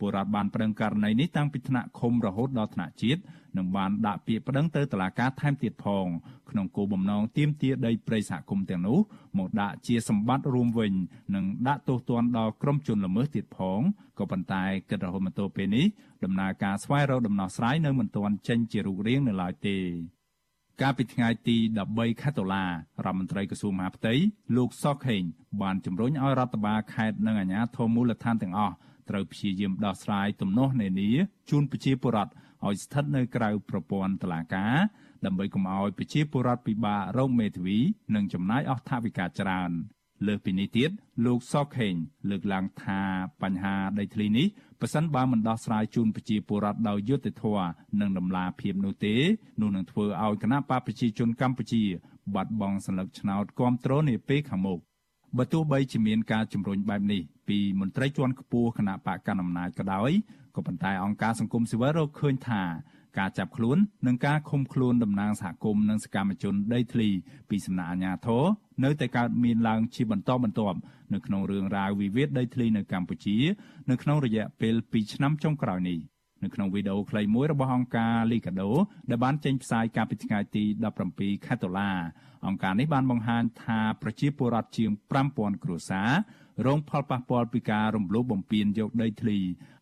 J: ពលរដ្ឋបានប្តឹងករណីនេះតាំងពីថ្នាក់ឃុំរហូតដល់ថ្នាក់ជាតិនិងបានដាក់ពាក្យប្តឹងទៅតុលាការថែមទៀតផងក្នុងគោលបំណងទាមទារដីព្រៃសហគមន៍ទាំងនោះមកដាក់ជាសម្បត្តិរួមវិញនិងដាក់ទោសទណ្ឌដល់ក្រុមជនល្មើសទៀតផងក៏ប៉ុន្តែគិតរហូតមកទល់ពេលនេះដំណើរការស្វែងរកដំណោះស្រាយនៅមិនទាន់ចេញជារូបរាងនៅឡើយទេកាលពីថ្ងៃទី13ខែតុលារដ្ឋមន្ត្រីក្រសួងមហាផ្ទៃលោកសុកហេងបានជំរុញឲ្យរដ្ឋបាលខេត្តនិងអាជ្ញាធរមូលដ្ឋានទាំងអស់ ត្រូវព្យាយាមដោះស្រាយទំនាស់នានាជូនប្រជាពលរដ្ឋឲ្យស្ថិតនៅក្រៅប្រព័ន្ធតុលាការដើម្បីកុំឲ្យប្រជាពលរដ្ឋពិបាករងមេធាវីនិងចំណាយអស់ថវិកាច្រើនលើសពីនេះទៀតលោកសកខេងលើកឡើងថាបញ្ហាដីធ្លីនេះប៉ះសិនបើមិនដោះស្រាយជូនប្រជាពលរដ្ឋដោយយុត្តិធម៌និងដំណាភាពនោះទេនោះនឹងធ្វើឲ្យគណៈបកប្រជាជនកម្ពុជាបាត់បង់សន្លឹកឆ្នោតគ្រប់គ្រងនាពេលខាងមុខបើទោះបីជាមានការជំរុញបែបនេះ ពីមន្ត្រីជាន់ខ្ពស់គណៈបកកណ្ដាលអំណាចក៏ដោយក៏ប៉ុន្តែអង្គការសង្គមស៊ីវិលរកឃើញថាការចាប់ខ្លួននិងការឃុំខ្លួនតំណាងសហគមន៍និងសកម្មជនដីធ្លីពីសំណាក់អាជ្ញាធរនៅតែកើតមានឡើងជាបន្តបន្ទាប់នៅក្នុងរឿងរ៉ាវវិវាទដីធ្លីនៅកម្ពុជា នៅក្នុងរយៈពេល2ឆ្នាំចុងក្រោយនេះនៅក្នុងវីដេអូខ្លីមួយរបស់អង្គការ Liga do ដែលបានចេញផ្សាយកាលពីថ្ងៃទី17ខែតុលាអង្គការនេះបានបង្ហាញថាប្រជាពលរដ្ឋជាង5000គ្រួសាររងផលប៉ះពាល់ពីការរំលោភបំពានយកដីធ្លី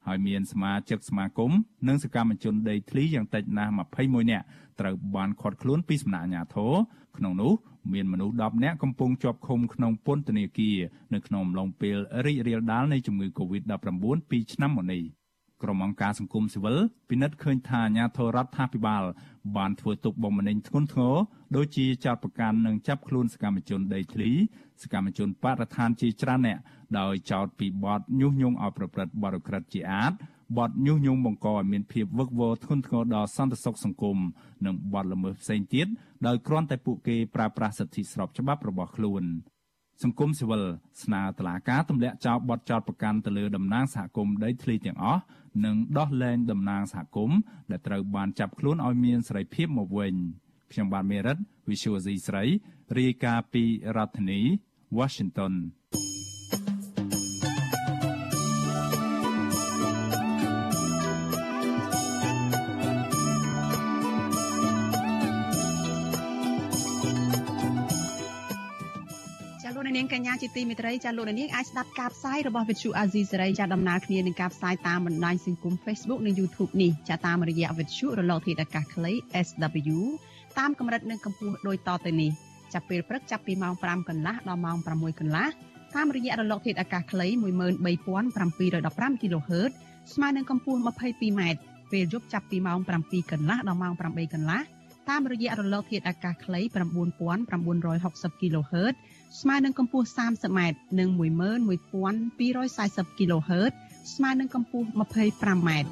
J: ហើយមានសមាជិកសមាគមនិងសកម្មជនដីធ្លីយ៉ាងតិចណាស់21នាក់ត្រូវបានឃាត់ខ្លួនពីសំណាក់អាជ្ញាធរក្នុងនោះមានមនុស្ស10នាក់កំពុងជាប់ឃុំក្នុងពន្ធនាគារនៅក្នុងអំឡុងពេលរីករាលដាលនៃជំងឺ Covid-19 ពីឆ្នាំមុននេះ ក្រុមអង្គការសង្គមស៊ីវិលពិនិត្យឃើញថាអាញាធរដ្ឋាភិបាល បានធ្វើទុកបុកម្នេញធ្ងន់ធ្ងរដូចជាចោតប្រកាន់និងចាប់ខ្លួនសកម្មជនដីធ្លីសកម្មជនបរិស្ថានជាច្រើនអ្នកដោយចោទពីបទញុះញង់ឲ្យប្រព្រឹត្តបទឧក្រិដ្ឋជាអាតបទញុះញង់បង្កឲ្យមានភាពវឹកវរធ្ងន់ធ្ងរដល់សន្តិសុខសង្គមនិងបទល្មើសផ្សេងទៀតដោយគ្រាន់តែពួកគេប្រើប្រាស់សិទ្ធិស្របច្បាប់របស់ខ្លួនសង្គមស៊ីវិលស្នើតុលាការទម្លាក់ចោលបទចោទប្រកាន់ទៅលើតំណាងសហគមន៍ដីធ្លីទាំងអស់និងដោះលែងតំណាងសហគមន៍ដែលត្រូវបានចាប់ខ្លួនឲ្យមានសេរីភាពមកវិញខ្ញុំបាទមេរិត Visual C ស្រីរាយការណ៍ពីរដ្ឋធានី Washington
A: នាងកញ្ញាជាទីមេត្រីចាលោកនាងអាចស្ដាប់ការផ្សាយរបស់វិទ្យុអាស៊ីសេរីចាដំណើរគ្នានឹងការផ្សាយតាមបណ្ដាញសង្គម Facebook និង YouTube នេះចាតាមរយៈវិទ្យុរលកធាតុអាកាសខ្លី SW តាមកម្រិតនិងកម្ពស់ដូចតទៅនេះចាប់ពេលព្រឹកចាប់ពីម៉ោង5កន្លះដល់ម៉ោង6កន្លះតាមរយៈរលកធាតុអាកាសខ្លី13715 kHz ស្មើនឹងកម្ពស់ 22m ពេលយប់ចាប់ពីម៉ោង7កន្លះដល់ម៉ោង8កន្លះ តាមរយៈរលកធាតុអាកាសខ្លី9960 kHz ស្មើនឹងកម្ពស់ 30ម៉ែត្រនិង11240 kHz ស្មើនឹងកម្ពស់ 25ម៉ែត្រ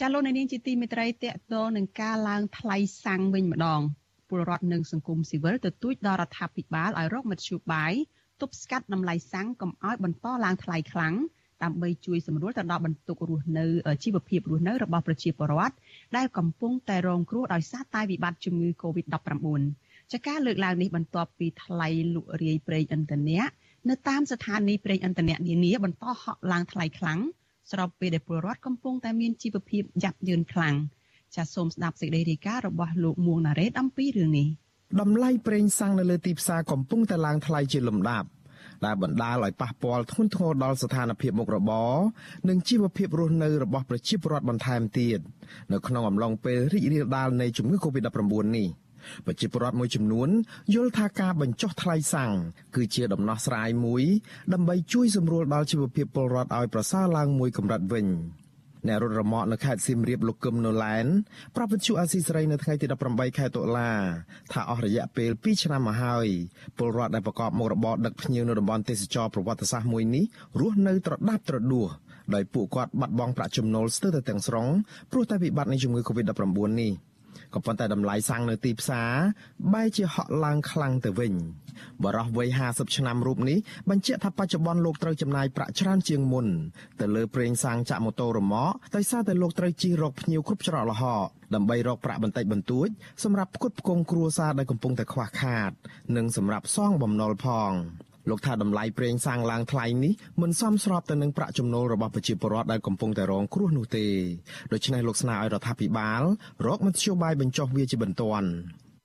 A: ចាលោកនាងជាទីមេត្រីតកតនឹងការឡើងថ្លៃសាំងវិញម្ដងពលរដ្ឋនិងសង្គមស៊ីវិលទទូចដល់រដ្ឋាភិបាលឲ្យរកមធ្យោបាយទប់ស្កាត់តម្លៃសាំងកុំឲ្យបន្តឡើងថ្លៃខ្លាំង ដើម្បីជួយសម្រួលទៅដល់បន្ទុករស់នៅជីវភាពរស់នៅរបស់ប្រជាពលរដ្ឋដែលកំពុងតែរងគ្រោះដោយសារតែវិបត្តិជំងឺ Covid-19 ចាការលើកឡើងនេះបន្ទាប់ពីថ្លៃលក់រាយប្រេងឥន្ធនៈនៅតាមស្ថានីយ៍ប្រេងឥន្ធនៈនានាបន្តហក់ឡើងថ្លៃខ្លាំងស្របពេលដែលពលរដ្ឋកំពុងតែមានជីវភាពយ៉ាប់យ៉ឺនខ្លាំងចាសសូមស្ដាប់សេចក្តីរាយការណ៍របស់លោកមួងណារ៉េតអំពីរឿងនេះ
N: តម្លៃប្រេងសាំងនៅលើទីផ្សារកំពុងតែឡើងថ្លៃជាលំដាប់ ដែលបណ្ដាលឲ្យប៉ះពាល់ធ្ងន់ធ្ងរដល់ស្ថានភាពមុខរបរនិងជីវភាពរស់នៅរបស់ប្រជាពលរដ្ឋបន្ថែមទៀតនៅក្នុងអំឡុងពេលរីករាលដាលនៃជំងឺ Covid-19 នេះប្រជាពលរដ្ឋមួយចំនួនយល់ថាការបញ្ចុះថ្លៃសាំងគឺជាដំណោះស្រាយមួយ ដើម្បីជួយសម្រួលដល់ជីវភាពពលរដ្ឋឲ្យប្រសើរឡើងមួយកម្រិតវិញ។ អ្នករត់រមាក់នៅខេត្តសៀមរាបលោកកឹមណូឡែនប្រាប់វិទ្យុអាស៊ីសេរីនៅថ្ងៃទី18ខែតុលាថាអស់រយៈពេល2ឆ្នាំមកហើយពលរដ្ឋដែលប្រកបមុខរបរដឹកភ្ញៀវនៅតំបន់ទេសចរប្រវត្តិសាស្ត្រមួយនេះរស់នៅត្រដាប់ត្រដួសដោយពួកគាត់បាត់បង់ប្រាក់ចំណូលស្ទើរតែទាំងស្រុងព្រោះតែវិបត្តិនៃជំងឺ Covid-19 នេះ។ ក៏ប៉ុន្តែតម្លៃសាំងនៅទីផ្សារបែរជាហក់ឡើងខ្លាំងទៅវិញបរិះវ័យ50ឆ្នាំរូបនេះបញ្ជាក់ថាបច្ចុប្បន្នលោកត្រូវចំណាយប្រាក់ច្រើនជាងមុនទៅលើប្រេងសាំងចាក់ម៉ូតូរម៉កដោយសារតែលោកត្រូវជិះរកភ្ញៀវគ្រប់ច្រកល្ហកដើម្បីរកប្រាក់បន្តិចបន្តួចសម្រាប់ផ្គត់ផ្គង់គ្រួសារដែលកំពុងតែខ្វះខាត និងសម្រាប់សងបំណុលផង លោកថាតម្លៃប្រេងសាំងឡើងថ្លៃនេះមិនសមស្របទៅនឹងប្រាក់ចំណូលរបស់ប្រជាពលរដ្ឋដែលកំពុងតែរងគ្រោះនោះទេដូច្នេះលោកស្នើឲ្យរដ្ឋាភិបាលរកមធ្យោបាយបញ្ចុះវាជាបន្ទាន់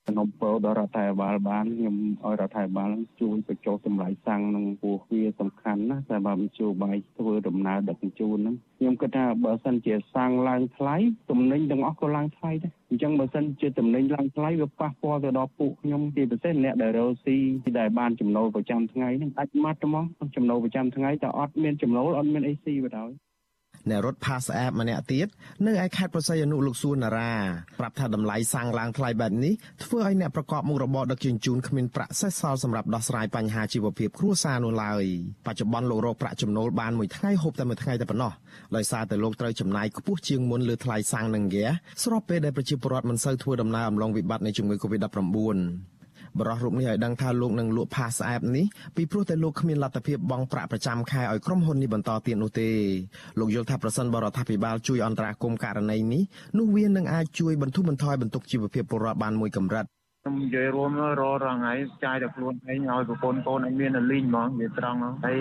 O: ខ្ញុំពោដល់រដ្ឋាភិបាលបានខ្ញុំឲ្យរដ្ឋាភិបាលជួយបញ្ចុះតម្លៃសាំងនឹងពោះវាសំខាន់ណាតែបើបញ្ជូបាយធ្វើដំណើរដឹកជញ្ជូនហ្នឹងខ្ញុំគិតថាបើសិនជាសាំងឡើងថ្លៃទំនិញទាំងអស់ក៏ឡើងថ្លៃដែរអញ្ចឹងបើសិនជាទំនិញឡើងថ្លៃវាប៉ះពាល់ទៅដល់ពួកខ្ញុំជាពិសេសអ្នកដែលរកស៊ីដែលបានចំណូលប្រចាំថ្ងៃហ្នឹងដាច់ម៉ាត់ហ្មងចំណូលប្រចាំថ្ងៃតែអត់មានចំណូលអត់មានអីស៊ីបណ្ដោយ
N: អ្នករត់ផាសអែបម្នាក់ទៀតនៅឯខេត្តប្រស័យអនុលោកសួនណារាប្រាប់ថាតម្លៃសាំងឡើងថ្លៃបែបនេះធ្វើឲ្យអ្នកប្រកបមុខរបរដឹកជញ្ជូនគ្មានប្រាក់សេសសល់សម្រាប់ដោះស្រាយបញ្ហាជីវភាពគ្រួសារនោះឡើយបច្ចុប្បន្នលោករកប្រាក់ចំណូលបានមួយថ្ងៃហូបតែមួយថ្ងៃតែប៉ុណ្ណោះដោយសារតែលោកត្រូវចំណាយខ្ពស់ជាងមុនលើថ្លៃសាំងនិងហ្គាសស្របពេលដែលប្រជាពលរដ្ឋមិនសូវធ្វើដំណើរអំឡុងវិបត្តិនៃជំងឺ Covid-19 បរិះរូបនេះឲ្យដឹងថាលោកនឹងលក់ផាសស្អែបនេះពីព្រោះតែលោកគ្មានលទ្ធភាពបង់ប្រាក់ប្រចាំខែឲ្យក្រុមហ៊ុននេះបន្តទៀតនោះទេលោកយល់ថាប្រសិនបរដ្ឋាភិបាលជួយអន្តរាគមន៍ករណីនេះនោះវានឹងអាចជួយបន្ធូរបន្ថយបន្ទុកជីវភាពពលរដ្ឋបានមួយកម្រិត
P: ខ្ញុំនិយាយរួមរររថ្ងៃចាយតែខ្លួនឯងឲ្យប្រពន្ធកូនឯងមានលីងហ្មងនិយាយត្រង់ហើយ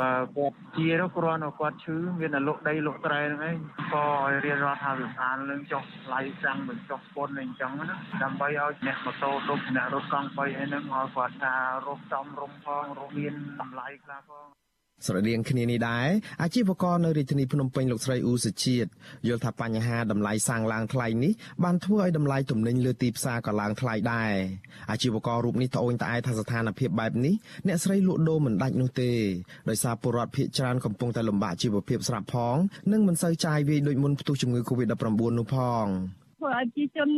P: បើគាត់ជាទៅគ្រាន់តែគាត់ឈឺមានតែលុកដីលុកត្រែហ្នឹងឯងក៏ឲ្យរៀនរដ្ឋាភិបាលនឹងចុះថ្លៃសាំងបញ្ចុះពន្ធអីចឹងណាដើម្បីឲ្យអ្នកម៉ូតូទុកអ្នករត់កង់3អីហ្នឹងឲ្យគាត់ថារកចំរំផងរកមានតម្លៃខ្លះផង
N: ស្រដៀងគ្នានេះដែរអាជីវករនៅរាជធានីភ្នំពេញលោកស្រីអ៊ូសុជាតិយល់ថាបញ្ហាតម្លៃសាំងឡើងថ្លៃនេះបានធ្វើឲ្យតម្លៃទំនិញលើទីផ្សារក៏ឡើងថ្លៃដែរអាជីវកររូបនេះត្អូញត្អែថាស្ថានភាពបែបនេះអ្នកស្រីលក់ដូរមិនដាច់នោះទេដោយសារពលរដ្ឋភ័យច្រើនកំពុងតែលំបាកជីវភាពស្រាប់ផងនិងមិនសូវចាយវាយដូចមុនផ្ទុះជំងឺ Covid-19 នោះផង
Q: ធ្វើឲ្យប្រជាជន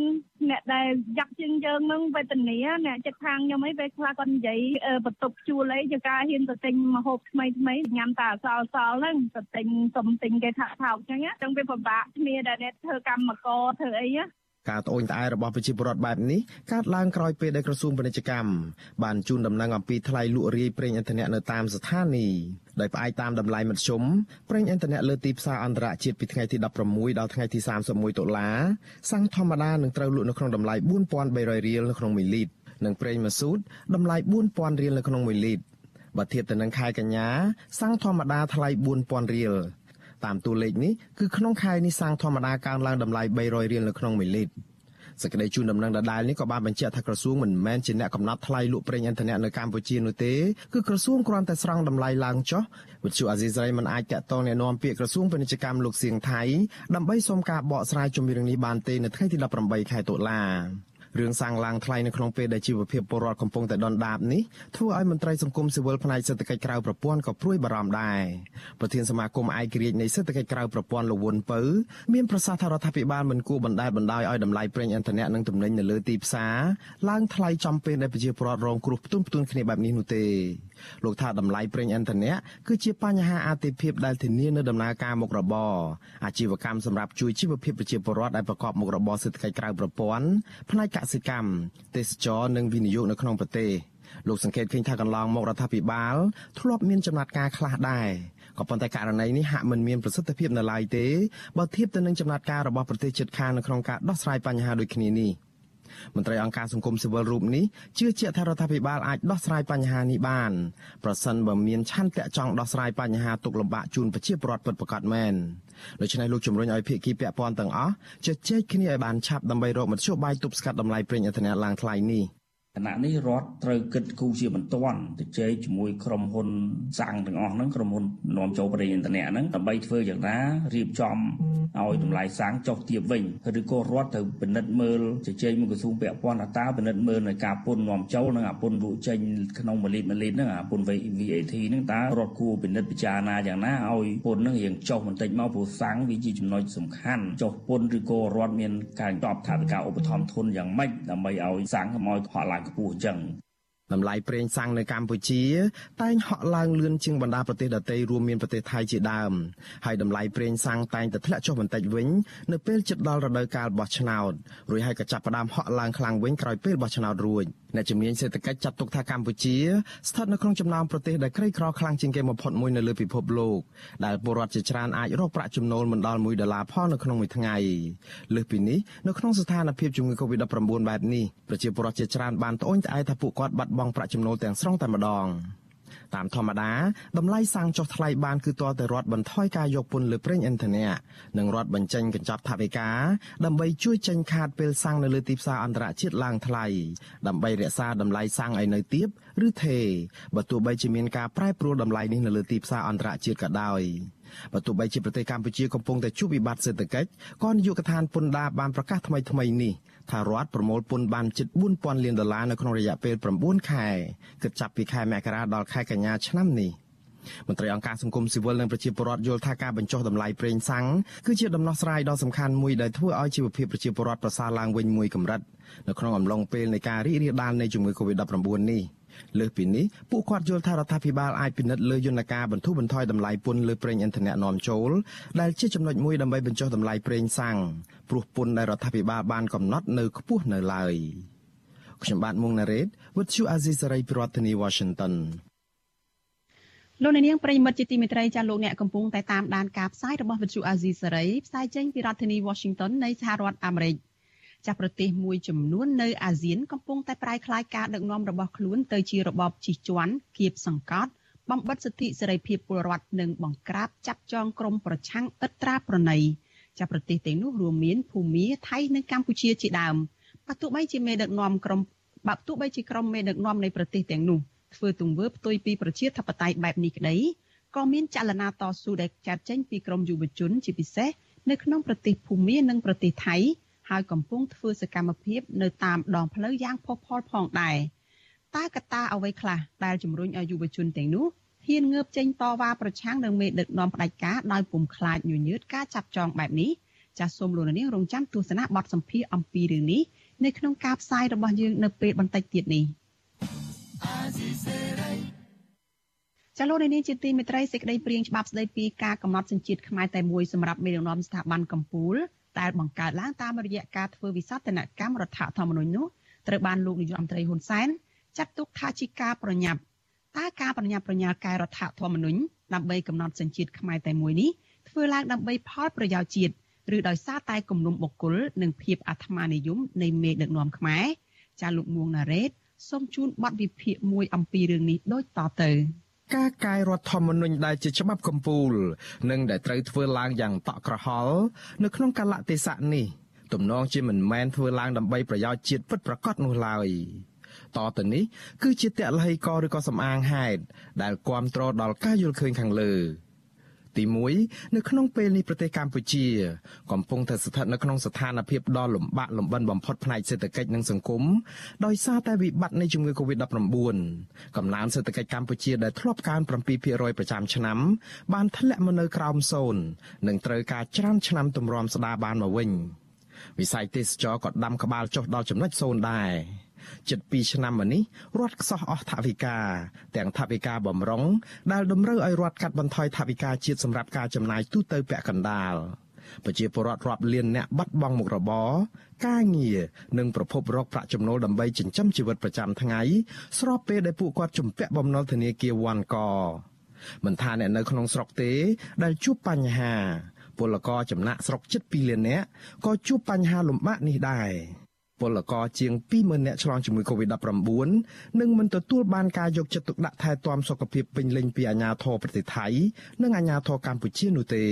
Q: អ្នកដែលយ៉ាក់ជាងយើងនឹងវេទនាអ្នកចិត្តខាងខ្ញុំអីពេលខ្លះគាត់និយាយបន្ទប់ជួលអីជាការហ៊ានទៅទិញម្ហូបថ្មីថ្មីញ៉ាំតែអសល់សល់ហ្នឹងទៅទិញសុំទិញគេថាថោកអញ្ចឹងអញ្ចឹងវាពិបាកគ្នាដែលអ្នកធ្វើកម្មករធ្វើអីណា
N: ការត្អូញត្អែរបស់ប្រជាពលរដ្ឋបែបនេះកើតឡើងក្រោយពេលដែលក្រសួងពាណិជ្ជកម្មបានជូនដំណឹងអំពីថ្លៃលក់រាយប្រេងឥន្ធនៈនៅតាមស្ថានីយ៍ដោយផ្អែកតាមតម្លៃមធ្យមប្រេងឥន្ធនៈលើទីផ្សារអន្តរជាតិពីថ្ងៃទី16ដល់ថ្ងៃទី31ដុល្លារសាំងធម្មតានឹងត្រូវលក់នៅក្នុងតម្លៃ4300រៀលនៅក្នុង1លីត្រនិងប្រេងម៉ាស៊ូតតម្លៃ4000រៀលនៅក្នុង1លីត្របើធៀបទៅនឹងខែកញ្ញាសាំងធម្មតាថ្លៃ4000រៀល តាមតួលេខនេះគឺក្នុងខែនេះសាំងធម្មតាកើនឡើងតម្លៃ300រៀលនៅក្នុង1លីត្រសេចក្តីជូនដំណឹងដដែលនេះក៏បានបញ្ជាក់ថាក្រសួងមិនមែនជាអ្នកកំណត់ថ្លៃលក់ប្រេងឥន្ធនៈនៅកម្ពុជានោះទេគឺក្រសួងគ្រាន់តែស្រង់តម្លៃឡើងចុះវិទ្យុអាស៊ីសេរីមិនអាចតាក់ទងណែនាំពាក្យក្រសួងពាណិជ្ជកម្មលោកសៀងថៃដើម្បីសុំការបកស្រាយជំរឿងនេះបានទេនៅថ្ងៃទី18ខែតុលា រឿងសាំងឡើងថ្លៃនៅក្នុងពេលដែលជីវភាពពលរដ្ឋកំពុងតែដុនដាបនេះធ្វើឲ្យមន្ត្រីសង្គមស៊ីវិលផ្នែកសេដ្ឋកិច្ចក្រៅប្រព័ន្ធក៏ព្រួយបារម្ភដែរប្រធានសមាគមឯករាជ្យនៃសេដ្ឋកិច្ចក្រៅប្រព័ន្ធលវុនពៅមានប្រសាសន៍ថារដ្ឋាភិបាលមិនគួរបណ្តែតបណ្តោយឲ្យតម្លៃប្រេងឥន្ធនៈនិងទំនិញនៅលើទីផ្សារឡើងថ្លៃចំពេលដែលប្រជាពលរដ្ឋរងគ្រោះផ្ទុំផ្ទួនគ្នាបែបនេះនោះទេ លោកថាតម្លៃប្រេងឥន្ធនៈគឺជាបញ្ហាអាទិភាពដែលធានានៅដំណើរការមុខរបរអាជីវកម្មសម្រាប់ជួយជីវភាពប្រជាពលរដ្ឋដែលប្រកបមុខរបរសេដ្ឋកិច្ចក្រៅប្រព័ន្ធផ្នែកកសិកម្មទេសចរនិងវិនិយោគនៅក្នុងប្រទេសលោកសង្កេតឃើញថាកន្លងមករដ្ឋាភិបាលធ្លាប់មានចំណាត់ការខ្លះដែរក៏ប៉ុន្តែករណីនេះហាក់មិនមានប្រសិទ្ធភាពនៅឡើយទេបើធៀបទៅនឹងចំណាត់ការរបស់ប្រទេសជិតខាងនៅក្នុងការដោះស្រាយបញ្ហាដូចគ្នានេះ។ មន្ត្រីអង្គការសង្គមស៊ីវិលរូបនេះជឿជាក់ថារដ្ឋាភិបាលអាចដោះស្រាយបញ្ហានេះបានប្រសិនបើមានឆន្ទៈចង់ដោះស្រាយបញ្ហាទុកលំបាកជូនប្រជាពលរដ្ឋពិតប្រាកដមែនដូច្នេះលោកជំរុញឲ្យភាគីពាក់ព័ន្ធទាំងអស់ជជែកគ្នាឲ្យបានឆាប់ដើម្បីរកមធ្យោបាយទប់ស្កាត់តម្លៃប្រេងឥន្ធនៈឡើងថ្លៃនេះ
R: គណៈនេះរដ្ឋត្រូវគិតគូរជាបន្ទាន់ទៅជែកជាមួយក្រុមហ៊ុនសាំងទាំងអស់ហ្នឹងក្រុមហ៊ុននាំចូលប្រេងឥន្ធនៈហ្នឹងដើម្បីធ្វើយ៉ាងណារៀបចំឲ្យតម្លៃសាំងចុះទាបវិញឬក៏រដ្ឋត្រូវពិនិត្យមើលជជែកមួយក្រសួងពាក់ព័ន្ធតើពិនិត្យមើលនៅការពន្ធនាំចូលនិងអាពន្ធលក់ចេញក្នុងមួយលីត្រមួយលីត្រហ្នឹងអាពន្ធ VAT ហ្នឹងតើរដ្ឋគួរពិនិត្យពិចារណាយ៉ាងណាឲ្យពន្ធហ្នឹងរៀងចុះបន្តិចមកព្រោះសាំងវាជាចំណុចសំខាន់ចុះពន្ធឬក៏រដ្ឋមានការតបថាវិការឧបត្ថម្ភធនយ៉ាងម៉េចដើម្បីឲ្យសាំងកុំឲ្យហក់ឡើងខ្ពស់អញ្ចឹង
N: តម្លៃប្រេងសាំងនៅកម្ពុជា តែងហក់ឡើងលឿនជាងបណ្ដាប្រទេសដទៃរួមមានប្រទេសថៃជាដើមហើយតម្លៃប្រេងសាំងតែងតែធ្លាក់ចុះបន្តិចវិញនៅពេលជិតដល់រដូវកាលបោះឆ្នោតរួចហើយក៏ចាប់ផ្ដើមហក់ឡើងខ្លាំងវិញក្រោយពេលបោះឆ្នោតរួច អ្នកជំនាញសេដ្ឋកិច្ចចាត់ទុកថាកម្ពុជាស្ថិតនៅក្នុងចំណោមប្រទេសដែលក្រីក្រខ្លាំងជាងគេបំផុតមួយនៅលើពិភពលោកដែលពលរដ្ឋជាច្រើនអាចរកប្រាក់ចំណូលមិនដល់1ដុល្លារផងនៅក្នុងមួយថ្ងៃលើសពីនេះនៅក្នុងស្ថានភាពជំងឺ Covid-19 បែបនេះប្រជាពលរដ្ឋជាច្រើនបានត្អូញត្អែថាពួកគាត់បាត់បង់ប្រាក់ចំណូលទាំងស្រុងតែម្ដង។ តាមធម្មតាតម្លៃសាំងចុះថ្លៃបានគឺទាល់តែរដ្ឋបន្ថយការយកពន្ធលើប្រេងឥន្ធនៈនិងរដ្ឋបញ្ចេញកញ្ចប់ថវិកាដើម្បីជួយចេញខាតពេលសាំងនៅលើទីផ្សារអន្តរជាតិឡើងថ្លៃដើម្បីរក្សាតម្លៃសាំងឲ្យនៅទាបឬថេរបើទោះបីជាមានការប្រែប្រួលតម្លៃនេះនៅលើទីផ្សារអន្តរជាតិក៏ដោយបើទោះបីជាប្រទេសកម្ពុជាកំពុងតែជួបវិបត្តិសេដ្ឋកិច្ចក៏នាយកដ្ឋានពន្ធដារបានប្រកាសថ្មីថ្មីនេះ ថារដ្ឋប្រមូលពន្ធបានជិត4000លានដុល្លារនៅក្នុងរយៈពេល9ខែគិតចាប់ពីខែមករាដល់ខែកញ្ញាឆ្នាំនេះមន្ត្រីអង្គការសង្គមស៊ីវិលនិងប្រជាពលរដ្ឋយល់ថាការបញ្ចុះតម្លៃប្រេងសាំងគឺជាដំណោះស្រាយដ៏សំខាន់មួយដែលធ្វើឲ្យជីវភាពប្រជាពលរដ្ឋប្រសើរឡើងវិញមួយកម្រិតនៅក្នុងអំឡុងពេលនៃការរីករាលដាលនៃជំងឺ Covid-19 នេះ លើសពីនេះពួកគាត់យល់ថារដ្ឋាភិបាលអាចពិនិត្យលើយន្តការបន្ធូរបន្ថយតម្លៃពន្ធលើប្រេងឥន្ធនៈនាំចូលដែលជាចំណុចមួយដើម្បីបញ្ចុះតម្លៃប្រេងសាំងព្រោះពន្ធដែលរដ្ឋាភិបាលបានកំណត់នៅខ្ពស់នៅឡើយខ្ញុំបាទមុងណារ៉េត With you Azizi Saray ប្រធានាធិបតី Washington
A: លោកអ្នកនាងប្រិយមិត្តជាទីមេត្រីចាលោកអ្នកកំពុងតែតាមដានការផ្សាយរបស់វិទ្យុអាស៊ីសេរីផ្សាយចេញពីរដ្ឋធានី Washington នៃសហរដ្ឋអាមេរិក ចាប្រទេសមួយចំនួននៅអាស៊ានកំពុងតែប្រែក្លាយការដឹកនាំរបស់ខ្លួនទៅជារបបជិះជាន់គៀបសង្កត់បំបិតសិទ្ធិសេរីភាពពលរដ្ឋនិងបង្ក្រាបចាប់ចងក្រុមប្រឆាំងឥតត្រាប្រណីចាប្រទេសទាំងនោះរួមមានភូមាថៃនិងកម្ពុជាជាដើមបើទោះបីជាមេដឹកនាំក្រុមបើទោះបីជាក្រុមមេដឹកនាំនៃប្រទេសទាំងនោះធ្វើទង្វើផ្ទុយពីប្រជាធិបតេយ្យបែបនេះក្តីក៏មានចលនាតស៊ូដែលចាត់ចេញពីក្រមយុវជនជាពិសេសនៅក្នុងប្រទេសភូមានិងប្រទេសថៃ ហើយកំពុងធ្វើសកម្មភាពនៅតាមដងផ្លូវយ៉ាងផុសផុលផងដែរតើកត្តាអ្វីខ្លះដែលជំរុញឲ្យយុវជនទាំងនោះហ៊ានងើបចេញតវ៉ាប្រឆាំងនឹងមេដឹកនាំផ្ដាច់ការដោយពុំខ្លាចញញើតការចាប់ចងបែបនេះចាសសូមលោកនាងរងចាំទស្សនាបទសម្ភាសអំពីរឿងនេះនៅក្នុងការផ្សាយរបស់យើងនៅពេលបន្តិចទៀតនេះចលនានេះជាទីមេត្រីសេចក្តីព្រៀងច្បាប់ស្តីពីការកំណត់សញ្ជាតិខ្មែរតែមួយសម្រាប់មេដឹកនាំស្ថាប័នកម្ពុជា ដែលបង្កើតឡើងតាមរយៈការធ្វើវិសោធនកម្មរដ្ឋធម្មនុញ្ញនោះត្រូវបានលោកនាយករដ្ឋមន្ត្រីហ៊ុនសែនចាត់ទុកថាជាការប្រញាប់តើការប្រញាប់ប្រញាល់កែរដ្ឋធម្មនុញ្ញដើម្បីកំណត់សញ្ជាតិខ្មែរតែមួយនេះធ្វើឡើងដើម្បីផលប្រយោជន៍ជាតិឬដោយសារតែគំនុំបុគ្គលនិងភាពអាត្មានិយមនៃមេដឹកនាំខ្មែរចាលោកមួងណារ៉េតសូមជូនបទវិភាគមួយអំពីរឿងនេះដូចតទៅ
N: ការកែរដ្ឋធម្មនុញ្ញដែលជាច្បាប់កម្ពុជានិងដែលត្រូវធ្វើឡើងយ៉ាងតក់ក្រហល់នៅក្នុងកលៈទេសៈនេះទំនងជាមិនមែនធ្វើឡើងដើម្បីប្រយោជន៍ជាតិពិតប្រាកដនោះឡើយតទៅនេះគឺជាតលហីកឬក៏សំអាងហេតុដែលគ្រប់គ្រងដល់ការយល់ឃើញខាងលើ ទី1នៅក្នុងពេលនេះប្រទេសកម្ពុជា កំពុងតែស្ថិតនៅក្នុងស្ថានភាពដ៏លំបាកលំបិនបំផុតផ្នែកសេដ្ឋកិច្ចនិងសង្គមដោយសារតែវិបត្តិនៃជំងឺ Covid-19 កំណើនសេដ្ឋកិច្ចកម្ពុជាដែលធ្លាប់កើន7%ប្រចាំឆ្នាំបានធ្លាក់មកនៅក្រោមសូន្យនិងត្រូវការច្រានឆ្នាំទម្រាំស្ដារបានមកវិញវិស័យទេសចរក៏ដាំក្បាលចុះដល់ចំណុចសូន្យដែរ ជិត2ឆ្នាំមកនេះរដ្ឋខ្សោះអស់ថវិកាទាំងថវិកាបំរុងដែលតម្រូវឲ្យរដ្ឋកាត់បន្ថយថវិកាជាតិសម្រាប់ការចំណាយទូទៅពាក់កណ្ដាលប្រជាពលរដ្ឋរាប់លានអ្នកបាត់បង់មុខរបរការងារនិងប្រភពរកប្រាក់ចំណូលដើម្បីចិញ្ចឹមជីវិតប្រចាំថ្ងៃស្របពេលដែលពួកគាត់ជំពាក់បំណុលធនាគារវ៉ាន់កមិនថាអ្នកនៅក្នុងស្រុកទេ ដែលជួបបញ្ហាពលករចំណាក់ស្រុកជិត2លាននាក់ក៏ជួបបញ្ហាលំបាកនេះដែរ ពលករជាង20000នាក់ឆ្លងជំងឺ Covid-19 និងមិនទទួលបានការយកចិត្តទុកដាក់ថែទាំសុខភាពពេញលេញពីអាជ្ញាធរប្រទេសថៃនិងអាជ្ញាធរកម្ពុជានោះទេ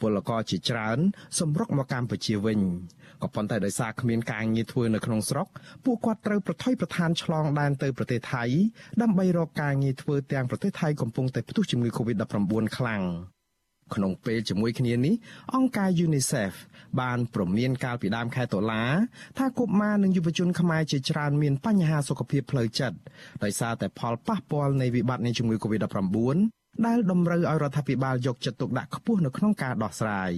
N: ពលករជាច្រើនសម្រុកមកកម្ពុជាវិញក៏ប៉ុន្តែដោយសារគ្មានការងារធ្វើនៅក្នុងស្រុកពួកគាត់ត្រូវប្រថុយប្រឋានឆ្លងដែនទៅប្រទេសថៃដើម្បីរកការងារធ្វើទាំងប្រទេសថៃកំពុងតែផ្ទុះជំងឺ Covid-19 ខ្លាំង ក្នុងពេលជាមួយគ្នានេះអង្គការ UNICEF បានព្រមានកាលពីដើមខែតុលាថាកុមារនិងយុវជនខ្មែរជាច្រើនមានបញ្ហាសុខភាពផ្លូវចិត្តដោយសារតែផលប៉ះពាល់នៃវិបត្តិនៃជំងឺ Covid-19 ដែលតម្រូវឲ្យរដ្ឋាភិបាលយកចិត្តទុកដាក់ខ្ពស់នៅក្នុងការដោះស្រាយ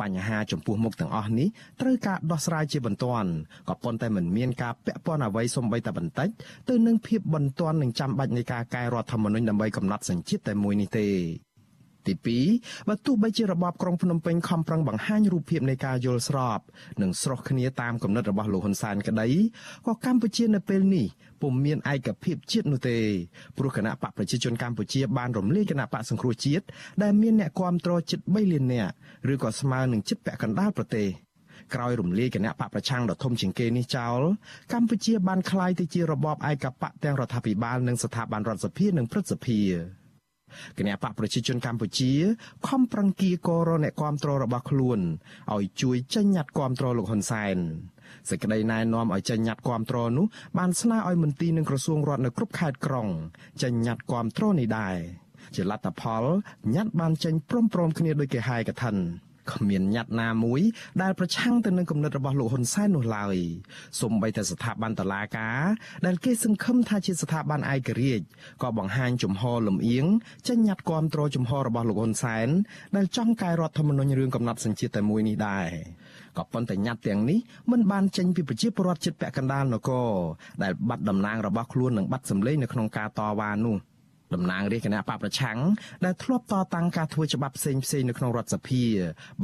N: បញ្ហាចំពោះមុខទាំងអស់នេះត្រូវការដោះស្រាយជាបន្ទាន់ក៏ប៉ុន្តែមិនមានការពាក់ព័ន្ធអ្វីសំបីតែបន្តិចទៅនឹងភាពបន្ទាន់និងចាំបាច់នៃការកែរដ្ឋធម្មនុញ្ញដើម្បីកំណត់សញ្ជាតិតែមួយនេះទេ ទី2បើទោះបីជារបបក្រុងភ្នំពេញខំប្រឹងបង្ហាញរូបភាពនៃការយល់ស្របនិងស្រុះគ្នាតាមគំនិតរបស់លោកហ៊ុនសែនក្តីក៏កម្ពុជានៅពេលនេះពុំមានឯកភាពជាតិនោះទេព្រោះគណៈបកប្រជាជនកម្ពុជាបានរំលាយគណៈបកសង្គ្រោះជាតិដែលមានអ្នកគាំទ្រជិត3លាននាក់ឬក៏ស្មើនឹងជិតពាក់កណ្ដាលប្រទេសក្រោយរំលាយគណៈបកប្រឆាំងដ៏ធំជាងគេនេះចោលកម្ពុជាបានក្លាយទៅជារបបឯកបកទាំងរដ្ឋាភិបាលនិងស្ថាប័នរដ្ឋសភានិងព្រឹទ្ធសភា គណៈបកប្រជាជនកម្ពុជាខំប្រឹងគៀកោរអ្នកគាំទ្ររបស់ខ្លួនឲ្យជួយចេញញត្តិគាំទ្រលោកហ៊ុនសែនសេចក្តីណែនាំឲ្យចេញញត្តិគាំទ្រនោះបានស្នើឲ្យមន្ទីរនិងក្រសួងរដ្ឋនៅគ្រប់ខេត្តក្រុងចេញញត្តិគាំទ្រនេះដែរជាលទ្ធផលញត្តិបានចេញព្រមព្រមគ្នាដោយគេហែកថា គ្មានញត្តិណាមួយដែលប្រឆាំងទៅនឹងគំនិតរបស់លោកហ៊ុនសែននោះឡើយសូម្បីតែស្ថាប័នតុលាការដែលគេសង្ឃឹមថាជាស្ថាប័នឯករាជ្យក៏បង្ហាញជំហរលំអៀងចេញញត្តិគាំទ្រជំហររបស់លោកហ៊ុនសែនដែលចង់កែរដ្ឋធម្មនុញ្ញរឿងកំណត់សញ្ជាតិតែមួយនេះដែរក៏ប៉ុន្តែញត្តិទាំងនេះមិនបានចេញពីប្រជាពលរដ្ឋចិត្តពាក់កណ្ដាលនគរដែលបាត់តំណាងរបស់ខ្លួននិងបាត់សម្លេងនៅក្នុងការតវ៉ានោះ តំណាងរាជគណៈបកប្រឆាំងដែលធ្លាប់តតាំងការធ្វើច្បាប់ផ្សេងផ្សេងនៅក្នុងរដ្ឋសភា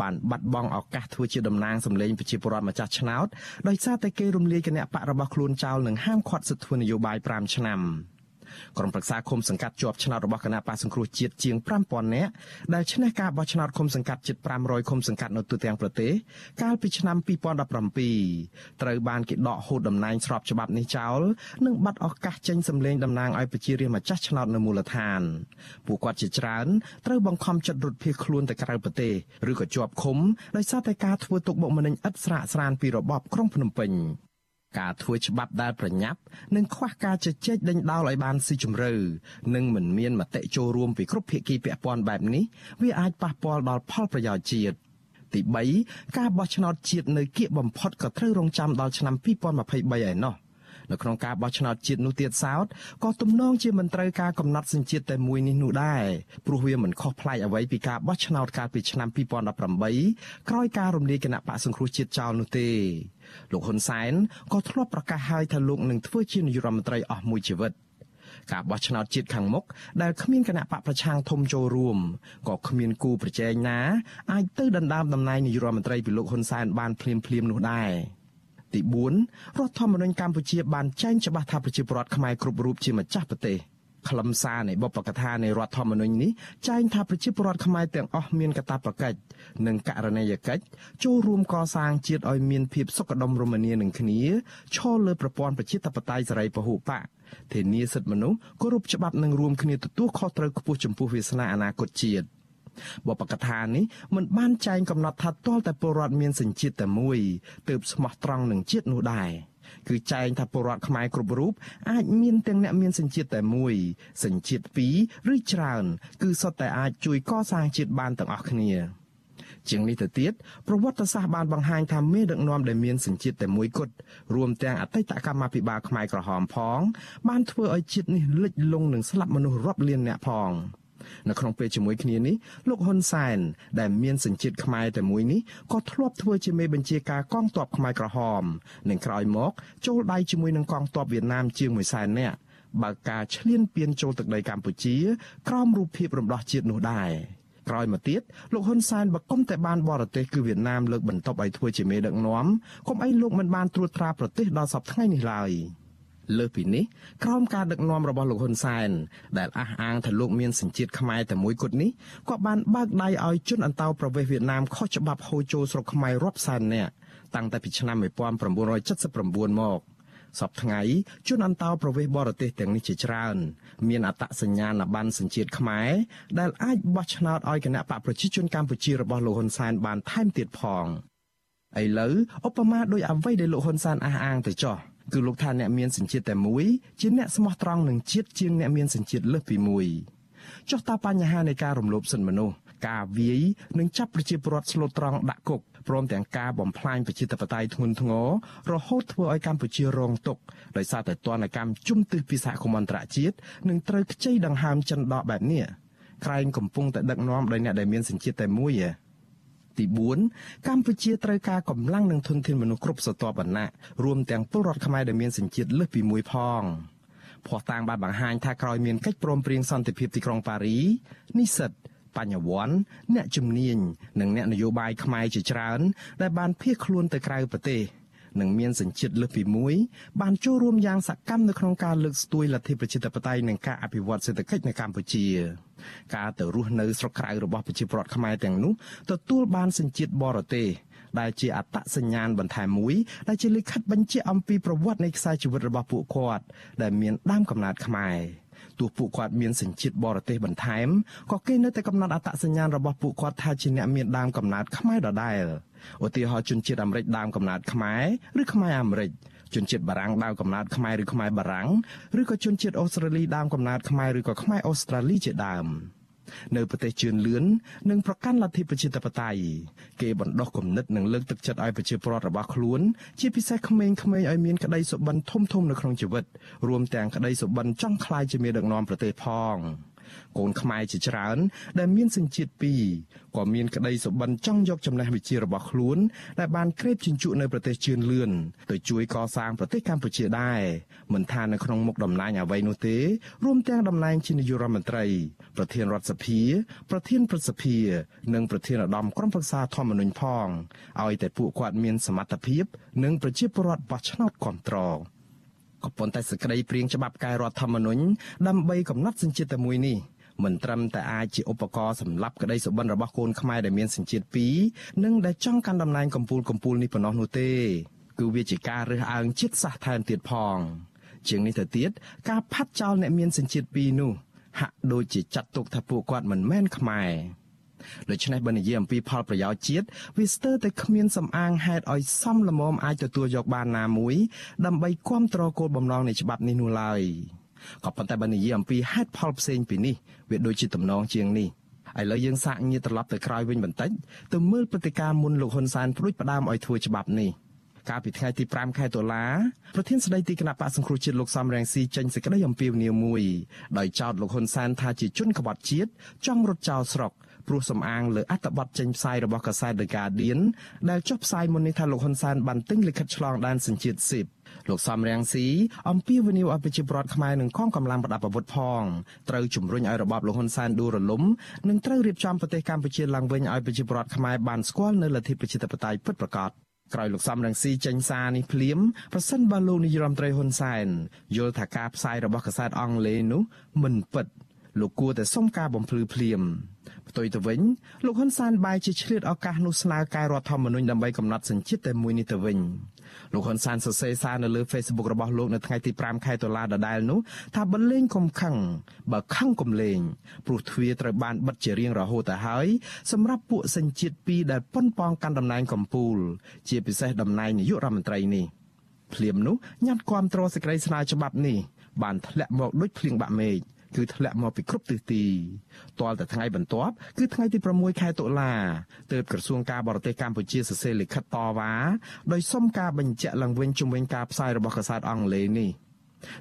N: បានបាត់បង់ឱកាសធ្វើជាតំណាងសម្លេងប្រជាពលរដ្ឋម្ចាស់ឆ្នោតដោយសារតែគេរំលាយគណៈបករបស់ខ្លួនចោលនិងហាមឃាត់សិទ្ធិធ្វើនយោបាយ5ឆ្នាំ។ ក្រុមប្រឹក្សាឃុំសង្កាត់ជាប់ឆ្នោតរបស់គណៈបកសង្គ្រោះជាតិជាង5000នាក់ដែលឈ្នះការបោះឆ្នោតឃុំសង្កាត់ជិត500ឃុំសង្កាត់នៅទូទាំងប្រទេសកាលពីឆ្នាំ2017ត្រូវបានគេដកហូតតំណែងស្របច្បាប់នេះចោលនិងបាត់ឱកាសចេញសម្លេងតំណាងឲ្យប្រជារាស្ត្រម្ចាស់ឆ្នោតនៅមូលដ្ឋានពួកគាត់ជាច្រើនត្រូវបង្ខំចិត្តរត់ភៀសខ្លួនទៅក្រៅប្រទេសឬក៏ជាប់ឃុំដោយសារតែការធ្វើទុកបុកម្នេញឥតស្រាកស្រានពីរបបក្រុងភ្នំពេញ ការធ្វើច្បាប់ដែលប្រញាប់និងខ្វះការជជែកដេញដោលឲ្យបានស៊ីជម្រៅនិងមិនមានមតិចូលរួមពីគ្រប់ភាគីពាក់ព័ន្ធបែបនេះវាអាចប៉ះពាល់ដល់ផលប្រយោជន៍ជាតិទី3ការបោះឆ្នោតជាតិនៅគៀកបំផុតក៏ត្រូវរងចាំដល់ឆ្នាំ2023ឯណោះនៅក្នុងការបោះឆ្នោតជាតិនោះទៀតសោតក៏ទំនងជាមិនត្រូវការកំណត់សញ្ជាតិតែមួយនេះនោះដែរព្រោះវាមិនខុសប្លែកអ្វីពីការបោះឆ្នោតកាលពីឆ្នាំ2018ក្រោយការរំលាយគណៈបកសង្គ្រោះជាតិចោលនោះទេ លោកហ៊ុនសែនក៏ធ្លាប់ប្រកាសហើយថាលោកនឹងធ្វើជានាយករដ្ឋមន្ត្រីអស់មួយជីវិតការបោះឆ្នោតជាតិខាងមុខដែលគ្មានគណៈបកប្រឆាំងធំចូលរួមក៏គ្មានគូប្រជែងណាអាចទៅដណ្ដើមតំណែងនាយករដ្ឋមន្ត្រីពីលោកហ៊ុនសែនបានភ្លាមភ្លាមនោះដែរទី4រដ្ឋធម្មនុញ្ញកម្ពុជាបានចែងច្បាស់ថាប្រជាពលរដ្ឋខ្មែរគ្រប់រូបជាម្ចាស់ប្រទេស ខ្លឹមសារនៃបុព្វកថានៃរដ្ឋធម្មនុញ្ញនេះចែងថាប្រជាពលរដ្ឋខ្មែរទាំងអស់មានកាតព្វកិច្ចនិងករណីយកិច្ចចូលរួមកសាងជាតិឲ្យមានភាពសុខដុមរមនានឹងគ្នាឈលលើប្រព័ន្ធប្រជាធិបតេយ្យសេរីពហុបកធានាសិទ្ធិមនុស្សគោរពច្បាប់និងរួមគ្នាទទួលខុសត្រូវខ្ពស់ចំពោះវាសនាអនាគតជាតិបបកថានេះមិនបានចែងកំណត់ថាទាល់តែពលរដ្ឋមានសញ្ជាតិតែមួយទើបស្មោះត្រង់នឹងជាតិនោះដែរ គឺចែងថាពលរដ្ឋខ្មែរគ្រប់រូបអាចមានទាំងអ្នកមានសញ្ជាតិតែមួយសញ្ជាតិពីរឬច្រើន គឺសុទ្ធតែអាចជួយកសាងជាតិបានទាំងអស់គ្នាជាងនេះទៅទៀតប្រវត្តិសាស្ត្របានបង្ហាញថាមេដឹកនាំដែលមានសញ្ជាតិតែមួយគត់រួមទាំងអតីតកម្មាភិបាលខ្មែរក្រហមផង បានធ្វើឲ្យជាតិនេះលិចលង់និងស្លាប់មនុស្សរាប់លានអ្នកផង។ នៅក្នុងពេលជាមួយគ្នានេះលោកហ៊ុនសែនដែលមានសញ្ជាតិខ្មែរតែមួយនេះក៏ធ្លាប់ធ្វើជាមេបញ្ជាការកងទ័ពខ្មែរក្រហមនិងក្រោយមកចូលដៃជាមួយនឹងកងទ័ពវៀតណាមជាង1សែននាក់បើកការឈ្លានពានចូលទឹកដីកម្ពុជា ក្រោមរូបភាពរំដោះជាតិនោះដែរក្រោយមកទៀតលោកហ៊ុនសែនបកុំតែបានបរទេសគឺវៀតណាមលើកបន្ទប់ឲ្យធ្វើជាមេដឹកនាំកុំអីលោកមិនបានត្រួតត្រាប្រទេសដល់សពថ្ងៃនេះឡើយ។ លើសពីនេះក្រោមការដឹកនាំរបស់លោកហ៊ុនសែនដែលអះអាងថាលោកមានសញ្ជាតិខ្មែរតែមួយគត់នេះក៏បានបើកដៃឲ្យជនអន្តោប្រវេសន៍វៀតណាមខុសច្បាប់ហូរចូលស្រុកខ្មែររាប់សែននាក់តាំងតែពីឆ្នាំ1979មកសពថ្ងៃជនអន្តោប្រវេសន៍បរទេសទាំងនេះជាច្រើន មានអត្តសញ្ញាណប័ណ្ណសញ្ជាតិខ្មែរដែលអាចបោះឆ្នោតឲ្យគណៈបកប្រជាជនកម្ពុជារបស់លោកហ៊ុនសែនបានថែមទៀតផងឥឡូវឧបមាដោយអ្វីដែលលោកហ៊ុនសែនអះអាងទៅចោះ គឺលោកថាអ្នកមានសញ្ជាតិតែមួយជាអ្នកស្មោះត្រង់នឹងជាតិជាងអ្នកមានសញ្ជាតិលើសពីមួយចុះតើបញ្ហានៃការរំលោភសិទ្ធិមនុស្សការវាយនិងចាប់ប្រជាពលរដ្ឋស្លូតត្រង់ដាក់គុកព្រមទាំងការបំផ្លាញប្រជាធិបតេយ្យធ្ងន់ធ្ងររហូតធ្វើឲ្យកម្ពុជារងទុក្ខដោយសារតែទណ្ឌកម្មជំទិះពីសហគមន៍អន្តរជាតិនិងត្រូវខ្ចីដង្ហើមចិនដកបែបនេះក្រែងកំពុងតែដឹកនាំដោយអ្នកដែលមានសញ្ជាតិតែមួយឯង ទី4កម្ពុជាត្រូវការកម្លាំងនិងធនធានមនុស្សគ្រប់ស្រទាប់វណ្ណៈរួមទាំងពលរដ្ឋខ្មែរដែលមានសញ្ជាតិលើសពីមួយផងភ័ស្តុតាងបានបង្ហាញថាក្រោយមានកិច្ចព្រមព្រៀងសន្តិភាពទីក្រុងប៉ារីនិស្សិតបញ្ញវន្តអ្នកជំនាញនិងអ្នកនយោបាយខ្មែរជាច្រើន ដែលបានភៀសខ្លួនទៅក្រៅប្រទេស និងមានសញ្ជាតិលើសពីមួយបានចូលរួមយ៉ាងសកម្មនៅក្នុងការលើកស្ទួយលទ្ធិប្រជាធិបតេយ្យនិងការអភិវឌ្ឍសេដ្ឋកិច្ចនៅកម្ពុជាការទៅរស់នៅស្រុកក្រៅរបស់ប្រជាពលរដ្ឋខ្មែរទាំងនោះទទួលបានសញ្ជាតិបរទេសដែលជាអត្តសញ្ញាណបន្ថែមមួយដែលជាលិខិតបញ្ជាក់អំពីប្រវត្តិនៃខ្សែជីវិតរបស់ពួកគាត់ដែលមានដើមកំណើតខ្មែរ ទោះពួកគាត់មានសញ្ជាតិបរទេសបន្ថែមក៏គេនៅតែកំណត់អត្តសញ្ញាណរបស់ពួកគាត់ថាជាអ្នកមានដើមកំណើតខ្មែរដដែលឧទាហរណ៍ជនជាតិអាមេរិកដើមកំណើតខ្មែរឬខ្មែរអាមេរិកជនជាតិបារាំងដើមកំណើតខ្មែរឬខ្មែរបារាំងឬក៏ជនជាតិអូស្ត្រាលីដើមកំណើតខ្មែរឬក៏ខ្មែរអូស្ត្រាលីជាដើម នៅប្រទេសជឿនលឿននិងប្រកាន់លទ្ធិប្រជាធិបតេយ្យគេបណ្ដោះគំនិតនិងលើកទឹកចិត្តឲ្យប្រជាពលរដ្ឋរបស់ខ្លួន ជាពិសេសក្មេងៗឲ្យមានក្តីសុបិនធំធំនៅក្នុងជីវិតរួមទាំងក្តីសុបិនចង់ក្លាយជាមេដឹកនាំប្រទេសផង កូនខ្មែរជាច្រើន ដែលមានសញ្ជាតិពីរក៏មានក្តីសុបិនចង់យកចំណេះវិជ្ជារបស់ខ្លួនដែលបានក្រេបជញ្ជក់នៅប្រទេសជឿនលឿនទៅជួយកសាងប្រទេសកម្ពុជាដែរមិនថានៅក្នុងមុខតំណែងអ្វីនោះទេរួមទាំងតំណែងជានាយករដ្ឋមន្ត្រី ប្រធានរដ្ឋសភា ប្រធានព្រឹទ្ធសភានិងប្រធានឧត្តមក្រុមប្រឹក្សាធម្មនុញ្ញផងឲ្យតែពួកគាត់មានសមត្ថភាព និងប្រជាពលរដ្ឋបោះឆ្នោតគ្រប់គ្រងក៏ប៉ុន្តែសេចក្តីព្រៀងច្បាប់កែរដ្ឋធម្មនុញ្ញដើម្បីកំណត់សញ្ជាតិតែមួយនេះ មិនត្រឹមតែអាចជាឧបករណ៍សម្រាប់ក្តីសុបិនរបស់កូនខ្មែរដែលមានសញ្ជាតិពីរនិងដែលចង់កាន់តំណែងកម្ពូលកម្ពូលនេះប៉ុណ្ណោះនោះទេគឺវាជាការរើសអើងជាតិសាសន៍ថែមទៀតផង ជាងនេះទៅទៀតការផាត់ចោលអ្នកមានសញ្ជាតិពីរនោះហាក់ដូចជាចាត់ទុកថាពួកគាត់មិនមែនខ្មែរដូច្នេះបើនិយាយអំពីផលប្រយោជន៍ជាតិវាស្ទើរតែគ្មានសំអាងហេតុឲ្យសមល្មមអាចទទួលយកបានណាមួយដើម្បីគ្រប់គ្រងគោលបំណងនៃច្បាប់នេះនោះឡើយ ក៏ប៉ុន្តែបើនិយាយអំពីហេតុផលផ្សេងពីនេះវាដូចជាតំណងជាងនេះឥឡូវយើងសាកញាត្រឡប់ទៅក្រោយវិញបន្តិចទៅមើលព្រឹត្តិការណ៍មុនលោកហ៊ុនសែនព្រួយផ្ដើមឲ្យធ្វើច្បាប់នេះកាលពីថ្ងៃទី5ខែតុលាប្រធានស្ដីទីគណៈបកសង្គ្រោះជាតិលោកសំរងស៊ីចេញសេចក្តីអំពាវនាវមួយដោយចោទលោកហ៊ុនសែនថាជាជនក្បត់ជាតិចង់រត់ចោលស្រុកព្រោះសំអាងលើអត្ថបទចេញផ្សាយរបស់កាសែត The Guardian ដែលចុះផ្សាយមុននេះថាលោកហ៊ុនសែនបានទិញលិខិតឆ្លងដែនសញ្ជាតិស៊ីប លោកសំរងស៊ីអំពាវនាវឲ្យប្រជាពលរដ្ឋខ្មែរនិងកងកម្លាំងប្រដាប់អាវុធផងត្រូវជំរុញឲ្យរបបលោកហ៊ុនសែនដួលរលំនិងត្រូវរៀបចំប្រទេសកម្ពុជាឡើងវិញឲ្យប្រជាពលរដ្ឋខ្មែរបានស្គាល់នៅលទ្ធិប្រជាធិបតេយ្យពិតប្រាកដក្រោយលោកសំរងស៊ីចេញសារនេះភ្លាមប្រសិនបើលោកនាយរដ្ឋមន្ត្រីហ៊ុនសែនយល់ថាការផ្សាយរបស់កាសែតអង់គ្លេសនោះមិនពិតលោកគួរតែសុំការបំភ្លឺភ្លាមផ្ទុយទៅវិញលោកហ៊ុនសែនបែរជាឆ្លៀតឱកាសនោះស្នើកែរដ្ឋធម្មនុញ្ញដើម្បីកំណត់សញ្ជាតិតែមួយនេះទៅវិញ លោកហ៊ុនសែនសរសេរសារនៅលើ Facebook របស់លោកនៅថ្ងៃទី5ខែតុលាដដែលនោះថាបលេងកុំខឹងបើខឹងកុំលេងព្រោះទ្វារត្រូវបានបិទជារៀងរហូតទៅហើយសម្រាប់ពួកសញ្ជាតិពីរដែលប៉ុនប៉ងកាន់តំណែងកម្ពុជាជាពិសេសតំណែងនាយករដ្ឋមន្ត្រីនេះភ្លាមនោះញ៉ាត់គាំទ្រសេចក្តីស្នើច្បាប់នេះបានធ្លាក់មកដូចភ្លៀងបាក់មេឃ គឺធ្លាក់មកពីគ្រប់ទិសទីទាល់តែថ្ងៃបន្ទាប់គឺថ្ងៃទី6ខែតុលាទើបក្រសួងការបរទេសកម្ពុជាសរសេរលិខិតតវ៉ាដោយសុំការបញ្ជាក់ឡើងវិញជំវិញការផ្សាយរបស់កាសែតអង់គ្លេសនេះ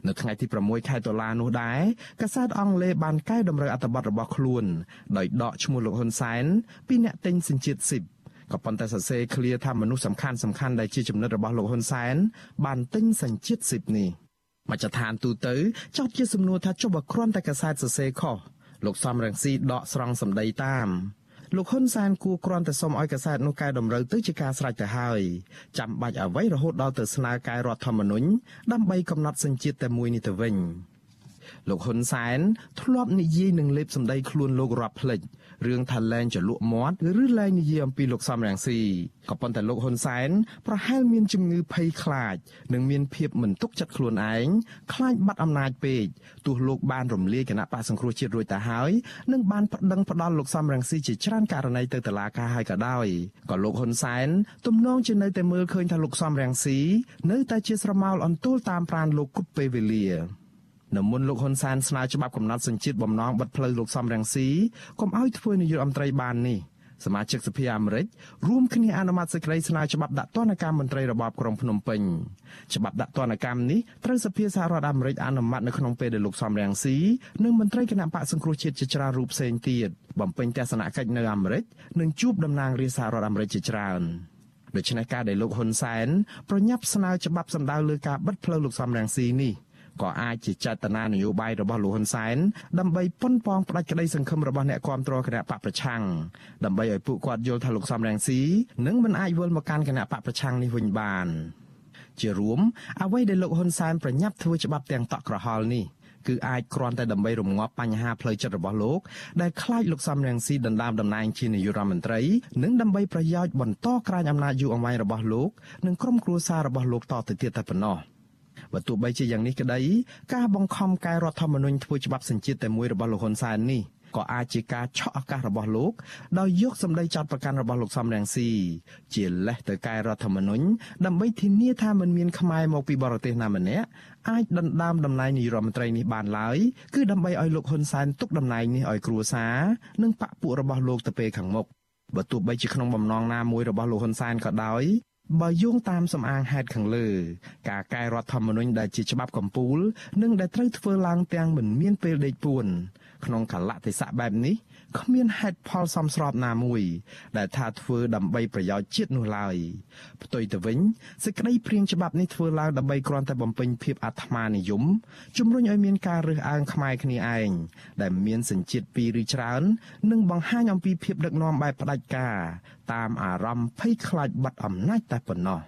N: នៅថ្ងៃទី6ខែតុលានោះដែរកាសែតអង់គ្លេសបានកែតម្រូវអត្ថបទរបស់ខ្លួនដោយដកឈ្មោះលោកហ៊ុនសែនពីអ្នកទិញសញ្ជាតិស៊ីបក៏ប៉ុន្តែសរសេរឃ្លាថាមនុស្សសំខាន់សំខាន់ដែលជាចំណិតរបស់លោកហ៊ុនសែនបានទិញសញ្ជាតិស៊ីបនេះ មជ្ឈដ្ឋានទូទៅចោទជាសំណួរថាចុះបើគ្រាន់តែកាសែតសរសេរខុសលោកសំរងស៊ីដកស្រង់សម្ដីតាមលោកហ៊ុនសែនគួរគ្រាន់តែសុំឲ្យកសែតនោះកែតម្រូវទៅជាការស្រេចទៅហើយចាំបាច់អ្វីរហូតដល់ទៅស្នើកែរដ្ឋធម្មនុញ្ញដើម្បីកំណត់សញ្ជាតិតែមួយនេះទៅវិញលោកហ៊ុនសែនធ្លាប់និយាយនឹងលេបសម្ដីខ្លួនលោករាប់ភ្លេច រឿងថាលែងចលក់មាត់ឬលែងនិយាយអំពីលោកសំរងស៊ីក៏ប៉ុន្តែលោកហ៊ុនសែនប្រហែលមានជំងឺភ័យខ្លាច និងមានភាពមិនទុកចិត្តខ្លួនឯងខ្លាចបាត់អំណាចពេកទោះលោកបានរំលាយគណៈបកសង្គ្រោះជាតិរួចទៅហើយនិងបានប្តឹងផ្ដាល់លោកសំរងស៊ីជាច្រើនករណីទៅតុលាការហើយក៏ដោយក៏លោកហ៊ុនសែនទំនងជានៅតែមើលឃើញថាលោកសំរងស៊ីនៅតែជាស្រមោលអន្ទោលតាមប្រានលោកគប់ពេលវេលា នៅមុនលោកហ៊ុនសែនស្នើច្បាប់កំណត់សញ្ជាតិបំណងបិទផ្លូវលោកសំរងស៊ីកុំឲ្យធ្វើនាយករដ្ឋមន្ត្រីបាននេះសមាជិកសភាអាមេរិករួមគ្នាអនុម័តសេចក្តីស្នើច្បាប់ដាក់ទណ្ឌកម្មមន្ត្រីរបបក្រុងភ្នំពេញច្បាប់ដាក់ទណ្ឌកម្មនេះត្រូវសភាសហរដ្ឋអាមេរិកអនុម័តនៅក្នុងពេលដែលលោកសំរងស៊ីនិងមន្ត្រីគណៈបកសង្គ្រោះជាតិជាច្រើនរូបផ្សេងទៀតបំពេញទស្សនកិច្ចនៅអាមេរិកនិងជួបតំណាងរាជសហរដ្ឋអាមេរិកជាច្រើនដូច្នេះការដែលលោកហ៊ុនសែនប្រញាប់ស្នើច្បាប់សម្ដៅលើការបិទផ្លូវលោកសំរងស៊ីនេះ ក៏អាចជាចេតនានយោបាយរបស់លោកហ៊ុនសែនដើម្បីប៉ុនប៉ងផ្ដាច់ក្តីសង្ឃឹមរបស់អ្នកគាំទ្រគណៈបកប្រឆាំងដើម្បីឲ្យពួកគាត់យល់ថាលោកសំរងស៊ីនឹងមិនអាចវិលមកកាន់គណៈបកប្រឆាំងនេះវិញបាន ជារួមអ្វីដែលលោកហ៊ុនសែនប្រញាប់ធ្វើច្បាប់ទាំងតក់ក្រហល់នេះគឺអាចគ្រាន់តែដើម្បីរងាប់បញ្ហាផ្លូវចិត្តរបស់លោកដែលខ្លាចលោកសំរងស៊ីដណ្ដើមតំណែងជានាយករដ្ឋមន្ត្រីនិងដើម្បីប្រយោជន៍បន្តក្រាញអំណាចយូរអង្វែងរបស់លោកនិងក្រុមគ្រួសាររបស់លោកតទៅទៀតតែប៉ុណ្ណោះ។ បើទោះបីជាយ៉ាងនេះក្តីការបង្ខំកែរដ្ឋធម្មនុញ្ញធ្វើច្បាប់សញ្ជាតិតែមួយរបស់លោកហ៊ុនសែននេះក៏អាចជាការឆក់ឱកាសរបស់លោកដោយយកសម្ដីចោតប្រកាន់របស់លោកសំរងស៊ីជាលេសទៅកែរដ្ឋធម្មនុញ្ញដើម្បីធានាថាមិនមានខ្មែរមកពីបរទេសណាម្នាក់អាចដណ្ដើមតំណែងនាយរដ្ឋមន្ត្រីនេះបានឡើយគឺដើម្បីឲ្យលោកហ៊ុនសែនទុកតំណែងនេះឲ្យគ្រួសារនិងបកពួករបស់លោកទៅពេលខាងមុខបើទោះបីជាក្នុងបំណងណាមួយរបស់លោកហ៊ុនសែនក៏ដោយ បើយោងតាមសំអាងហេតុខាងលើ ការកែរដ្ឋធម្មនុញ្ញដែលជាច្បាប់កម្ពុជានិងដែលត្រូវធ្វើឡើងទាំងមិនមានពេលដេកពួនក្នុងកលៈទេសៈបែបនេះគ្មានហេតុផលសមស្របណាមួយ ដែលថាធ្វើដើម្បីប្រយោជន៍ជាតិនោះឡើយផ្ទុយទៅវិញសេចក្តីព្រៀងច្បាប់នេះធ្វើឡើងដើម្បីគ្រាន់តែបំពេញភាពអាត្មានិយមជំរុញឲ្យមានការរើសអើងខ្មែរគ្នាឯងដែលមានសញ្ជាតិពីរឬច្រើន និងបង្ហាញអំពីភាពដឹកនាំបែបផ្ដាច់ការ តាមអារម្មណ៍ភ័យខ្លាចបាត់អំណាចតែប៉ុណ្ណោះ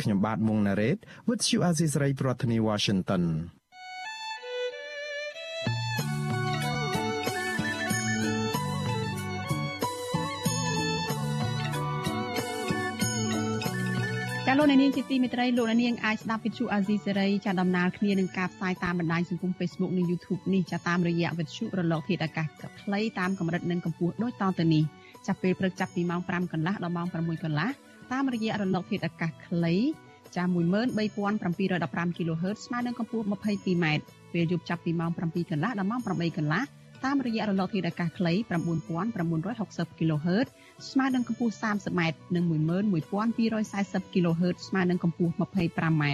N: ខ្ញុំបាទមុងណារ៉េត With you Aziz Ray ប្រធានាទី Washington
A: ចាលោកនាងជាទីមេត្រីលោកនាងអាចស្ដាប់វិទ្យុអាស៊ីសេរីចាដំណើរគ្នានឹងការផ្សាយតាមបណ្ដាញសង្គម Facebook និង YouTube នេះចាតាមរយៈវិទ្យុរលកធាតុអាកាសខ្លីតាមកម្រិតនិងកម្ពស់ដូចតទៅនេះ ចាប់ពេលព្រឹកចាប់ពីម៉ោង5កន្លះដល់ម៉ោង6កន្លះតាមរយៈរលកធាតុអាកាសខ្លីចា13715 kHz ស្មើនឹងកម្ពស់ 22m ពេលយប់ចាប់ពីម៉ោង7កន្លះដល់ម៉ោង8កន្លះតាមរយៈរលកធាតុអាកាសខ្លី9960 kHz ស្មើនឹងកម្ពស់ 30m និង11240 kHz ស្មើនឹងកម្ពស់ 25m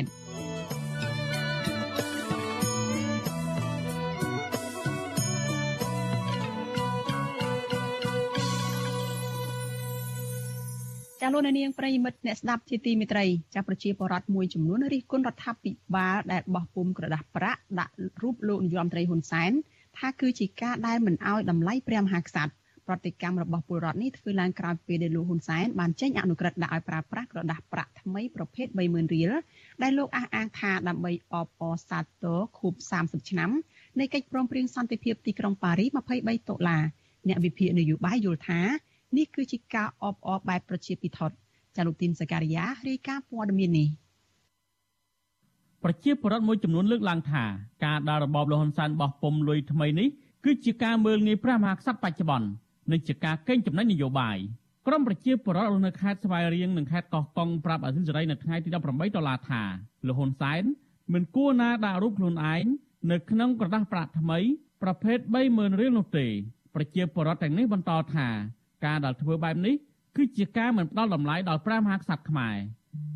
A: លោកនាងប្រិយមិត្តអ្នកស្ដាប់ជាទីមេត្រីចាប្រជាពលរដ្ឋមួយចំនួនរិះគន់រដ្ឋាភិបាលដែលបោះពុំក្រដាស់ប្រាក់ដាក់រូបលោកនាយរដ្ឋមន្ត្រីហ៊ុនសែនថាគឺជាការដែលមិនអោយតម្លៃព្រះមហាក្សត្រប្រតិកម្មរបស់ពលរដ្ឋនេះធ្វើឡើងក្រោយពេលដែលលោកហ៊ុនសែនបានចេញអនុក្រឹត្យដាក់ឲ្យប្រើប្រាស់ក្រដាស់ប្រាក់ថ្មីប្រភេទ30000រៀលដែលលោកអះអាងថាដើម្បីអបអរសាទរខួប30ឆ្នាំនៃកិច្ចព្រមព្រៀងសន្តិភាពទីក្រុងប៉ារីស23តុលាអ្នកវិភាគនយោបាយយល់ថា នេះគឺជាការអបអរបែបប្រជាពិធចាលោកទីនសការីយ៉ារាយការណ៍ព័ត៌មាននេះ
B: ប្រជាពលរដ្ឋមួយចំនួនលើកឡើងថាការដើររបបលហ៊ុនសែនបោះពុំលុយថ្មីនេះគឺជាការមើលងាយព្រះមហាក្សត្របច្ចុប្បន្ននិងជាការកេងចំណេញនយោបាយក្រមប្រជាពលរដ្ឋនៅខេត្តស្វាយរៀងនិងខេត្តកោះកុងប្រាប់អសិលសេរីនៅថ្ងៃទី18ដុល្លារថាលហ៊ុនសែនមិនគួរណាដាក់រូបខ្លួនឯងនៅក្នុងក្រដាស់ប្រាក់ថ្មីប្រភេទ30000រៀលនោះទេប្រជាពលរដ្ឋទាំងនេះបន្តថា ការដែលធ្វើបែបនេះគឺជាការមិនផ្ដល់តម្លៃដល់ព្រះមហាក្សត្រខ្មែរ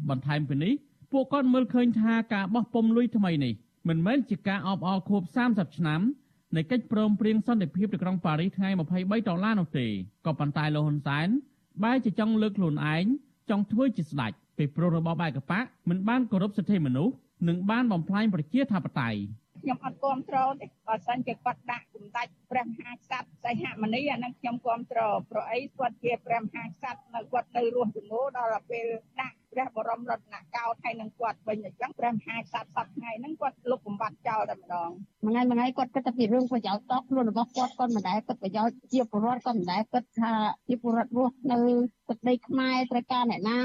B: បន្ថែមពីនេះពួកគាត់មើលឃើញថាការបោះពុំលុយថ្មីនេះមិនមែនជាការអបអរខួប30ឆ្នាំនៃកិច្ចព្រមព្រៀងសន្តិភាពទីក្រុងប៉ារីសថ្ងៃ23ដុល្លារនោះទេក៏ប៉ុន្តែលោកហ៊ុនសែនបែរជាចង់លើកខ្លួនឯងចង់ធ្វើជាស្ដេចពីព្រោះរបបឯកបកមិនបានគោរពសិទ្ធិមនុស្សនិងបានបំផ្លាញប្រជាធិបតេយ្យ
C: ខ្ញុំអត់គ្រប់គ្រងទេបើសិនជាគាត់ដាក់សម្ដេចព្រះមហាក្សត្រសីហមុនីអានឹងខ្ញុំគ្រប់គ្រងព្រោះអីគាត់ជាព្រះមហាក្សត្រនៅគាត់នៅរស់ជំនួដល់ពេលដាក់ព្រះបរមរតនកោដ្ឋហើយនឹងគាត់វិញអញ្ចឹងព្រះមហាក្សត្រសពថ្ងៃហ្នឹងគាត់លុបបំបត្តិចោលតែម្ដង
D: មួយថ្ងៃមួយថ្ងៃគាត់គិតតែពីរឿងប្រយោជន៍តខ្លួនរបស់គាត់គាត់មិនដែលគិតប្រយោជន៍ជាពលរដ្ឋគាត់មិនដែលគិតថាជាពលរដ្ឋរស់នៅទឹកដីខ្មែរត្រូវការអ្នកណា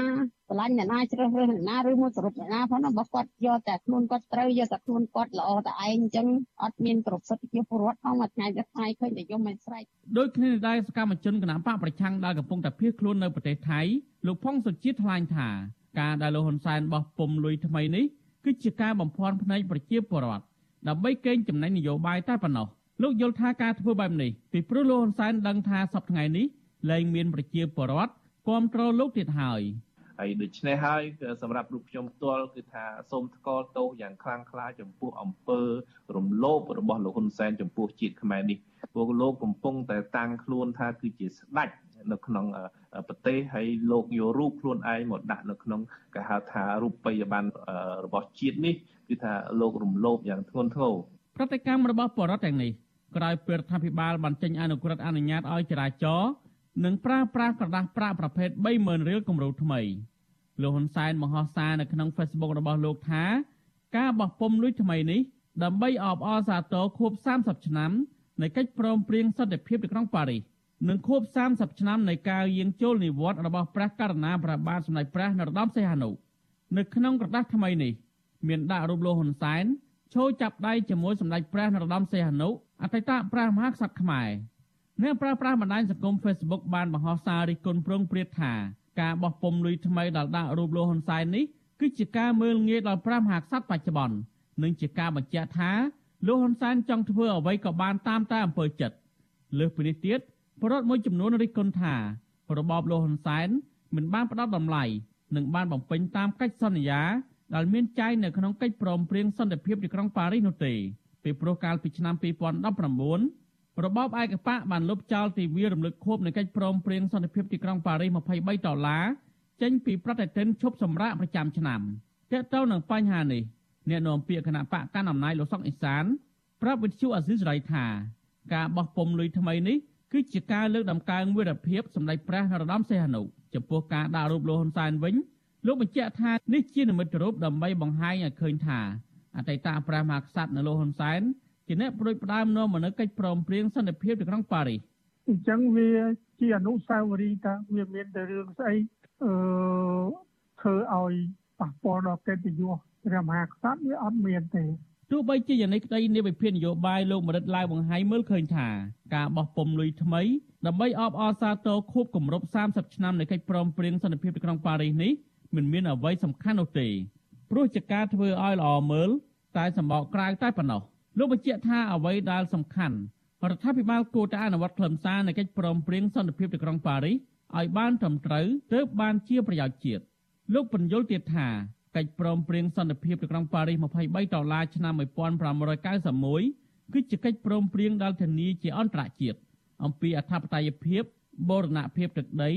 D: ស្រឡាញ់អ្នកណាជ្រើសរើសអ្នកណាឬមួយសរុបអ្នកណាផងរបស់គាត់យកតែខ្លួនគាត់ត្រូវយកតែខ្លួនគាត់ល្អតែឯងអញ្ចឹងអត់មានគ្រប់សិទ្ធិជាពលរដ្ឋផងមួយថ្ងៃទៅថ្ងៃឃើញតែយំមិនស្រេច
B: ដូចគ្នានេះដែរសកម្មជនគណបកប្រឆាំងដែលកំពុងតែភៀសខ្លួននៅប្រទេសថៃលោកផុងសុជាតិថ្លែងថាការដែលលោកហ៊ុនសែនបោះពុំលុយថ្មីនេះគឺជាការបំភាន់ភ្នែកប្រជាពលរដ្ឋដើម្បីកេងចំណេញនយោបាយតែប៉ុណ្ណោះលោកយល់ថាការធ្វើបែបនេះពីព្រោះលោកហ៊ុនសែនដឹងថាសប្តាហ៍ថ្ងៃនេះលែងមានប្រជាពលរដ្ឋគ្រប់គ្រងលោកទៀតហើយ
E: ហើយដូច្នេះហើយសម្រាប់រូបខ្ញុំផ្ទាល់គឺថាសូមថ្កោលទោសយ៉ាងខ្លាំងក្លាចំពោះអំពើរំលោភរបស់លោកហ៊ុនសែនចំពោះជាតិខ្មែរនេះពួកលោកកំពុងតែតាំងខ្លួនថាគឺជាស្ដេចនៅក្នុងប្រទេសហើយលោកយករូបខ្លួនឯងមកដាក់នៅក្នុងគេហៅថារូបិយប័ណ្ណរបស់ជាតិនេះគឺថាលោករំលោភយ៉ាងធ្ងន់ធ្ងរ
B: ប្រតិកម្មរបស់បរដ្ឋទាំងនេះក្រោយពេលរដ្ឋាភិបាលបានចេញអនុក្រឹត្យអនុញ្ញាតឲ្យចរាចរណ៍ និងប្រើប្រាស់ក្រដាស់ប្រាក់ប្រភេទ30000រៀលគម្រោងថ្មីលោកហ៊ុនសែនបង្ហោះសារនៅក្នុង Facebook របស់លោកថា ការបោះពុំលុយថ្មីនេះដើម្បីអបអរសាទរខួប30ឆ្នាំនៃកិច្ចព្រមព្រៀងសន្តិភាពទីក្រុងប៉ារីសនិងខួប30ឆ្នាំនៃការយាងចូលនិវត្តន៍របស់ព្រះករុណាព្រះបាទសម្ដេចព្រះនរោត្តមសីហនុនៅក្នុងក្រដាស់ថ្មីនេះមានដាក់រូបលោកហ៊ុនសែនឈរចាប់ដៃជាមួយសម្ដេចព្រះនរោត្តមសីហនុអតីតព្រះមហាក្សត្រខ្មែរ អ្នកប្រើប្រាស់បណ្ដាញសង្គម Facebook បានបង្ហោះសាររិះគន់ប្រងព្រាតថាការបោះពុំលុយថ្មីដល់ដាក់រូបលោកហ៊ុនសែននេះគឺជាការមើលងាយដល់ព្រះមហាក្សត្របច្ចុប្បន្ននិងជាការបញ្ជាក់ថាលោកហ៊ុនសែនចង់ធ្វើអ្វីក៏បានតាមតែអំពើចិត្តលើសពីនេះទៀតបរដ្ឋមួយចំនួនរិះគន់ថារបបលោកហ៊ុនសែនមិនបានផ្ដល់តម្លៃនិងបានបំពេញតាមកិច្ចសន្យាដែលមានចែងនៅក្នុងកិច្ចព្រមព្រៀងសន្តិភាពទីក្រុងប៉ារីសនោះទេពីព្រោះកាលពីឆ្នាំ2019 របបឯកបកបានលុបចោលទិវារំលឹកខួបនៃកិច្ចព្រមព្រៀងសន្តិភាពទីក្រុងប៉ារីស23ដុល្លារចេញពីប្រតិទិនឈប់សម្រាកប្រចាំឆ្នាំទាក់ទងនឹងបញ្ហានេះអ្នកនាំពាក្យគណៈបកកណ្ដាលអំណាចលោកសុកអេសានប្រាប់វិទ្យុអាស៊ីសេរីថា ការបោះពុំលុយថ្មីនេះគឺជាការលើកដំកើងវីរភាពសម្ដេចព្រះនរោត្តមសីហនុចំពោះការដាក់រូបលោកហ៊ុនសែនវិញលោកបញ្ជាក់ថានេះជានិមិត្តរូបដើម្បីបង្ហាញឲ្យឃើញថាអតីតព្រះមហាក្សត្រនៅលោកហ៊ុនសែន ជាអ្នកប្រួយផ្ដើមនាំមកនូវកិច្ចព្រមព្រៀងសន្តិភាពនៅក្នុងប៉ារីស
F: អញ្ចឹងវាជាអនុស្សាវរីយ៍តាវាមានតែរឿងស្អីអឺធ្វើឲ្យប៉ះពាល់ដល់កិត្តិយសព្រះមហាក្សត្រវាអត់មានទេ
B: ទោះបីជាយ៉ាងនេះក្តីនាវិភាននយោបាយលោកមរិតឡាវបង្ហាញមើលឃើញថាការបោះពុំលុយថ្មីដើម្បីអបអរសាទរខួបគម្រប់30ឆ្នាំនៃកិច្ចព្រមព្រៀងសន្តិភាពនៅក្នុងប៉ារីសនេះមិនមានអ្វីសំខាន់នោះទេព្រោះជាការធ្វើឲ្យល្អមើលតែសម្បកក្រៅតែប៉ុណ្ណោះ លោកបញ្ជាក់ថាអ្វីដែលសំខាន់រដ្ឋាភិបាលគួរតែអនុវត្តខ្លឹមសារនៃកិច្ចព្រមព្រៀងសន្តិភាពនៅក្នុងប៉ារីសឲ្យបានត្រឹមត្រូវទើបបានជាប្រយោជន៍ជាតិលោកបញ្យលទៀតថាកិច្ចព្រមព្រៀងសន្តិភាពនៅក្នុងប៉ារីស23ដុល្លារឆ្នាំ1591គឺជាកិច្ចព្រមព្រៀងដែលធានាជាអន្តរជាតិអំពីអធិបតេយ្យភាពបូរណភាពទឹកដី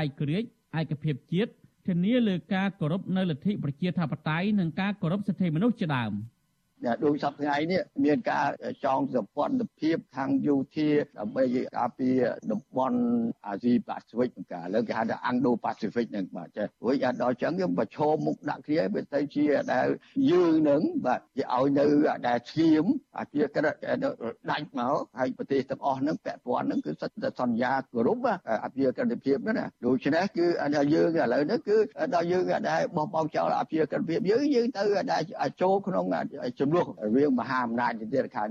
B: ឯករាជ្យឯកភាពជាតិធានាលើការគោរពនៅលទ្ធិប្រជាធិបតេយ្យនិងការគោរពសិទ្ធិមនុស្សជាដើម។
G: ដូចសប្តាហ៍ថ្ងៃនេះមានការចងសម្ព័ន្ធភាពខាងយោធាដើម្បីការពារតំបន់អាស៊ីប៉ាស៊ីហ្វិកកាឥឡូវគេហៅថា Indo Pacific ហ្នឹងបាទចេះព្រោះយ៉ាងដល់ចឹងយើងប្រឈមមុខដាក់គ្នាវាទៅជាដែលយើងនឹងបាទគេឲ្យនៅដែលឈាមអាជាក្រិតដាច់មកហើយប្រទេសទាំងអស់ហ្នឹងពាក់ព័ន្ធហ្នឹងគឺសិតតែសន្យាគោរពអាជាក្រិតភាពហ្នឹងណាដូច្នេះគឺយើងឥឡូវហ្នឹងគឺដល់យើងដែលបោះបង់ចោលអាជាក្រិតភាពយើងយើងទៅដែលចូលក្នុងចំនួនរវាងមហាអំណាចទៅទៀតខាង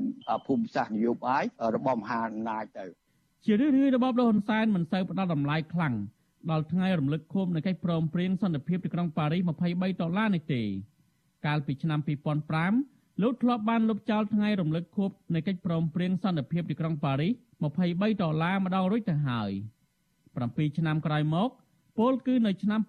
G: ភូមិសាស្ត្រនយោបាយរបស់មហាអំណាចទៅ
B: ជារឿយៗរបបលហ៊ុនសែនមិនសូវផ្ដល់តម្លៃខ្លាំងដល់ថ្ងៃរំលឹកខួបនៃកិច្ចព្រមព្រៀងសន្តិភាពទីក្រុងប៉ារីស23ដុល្លារនេះទេកាលពីឆ្នាំ2005លោកធ្លាប់បានលុបចោលថ្ងៃរំលឹកខួបនៃកិច្ចព្រមព្រៀងសន្តិភាពទីក្រុងប៉ារីស23ដុល្លារម្ដងរួចទៅហើយ7ឆ្នាំក្រោយមកពលគឺនៅឆ្នាំ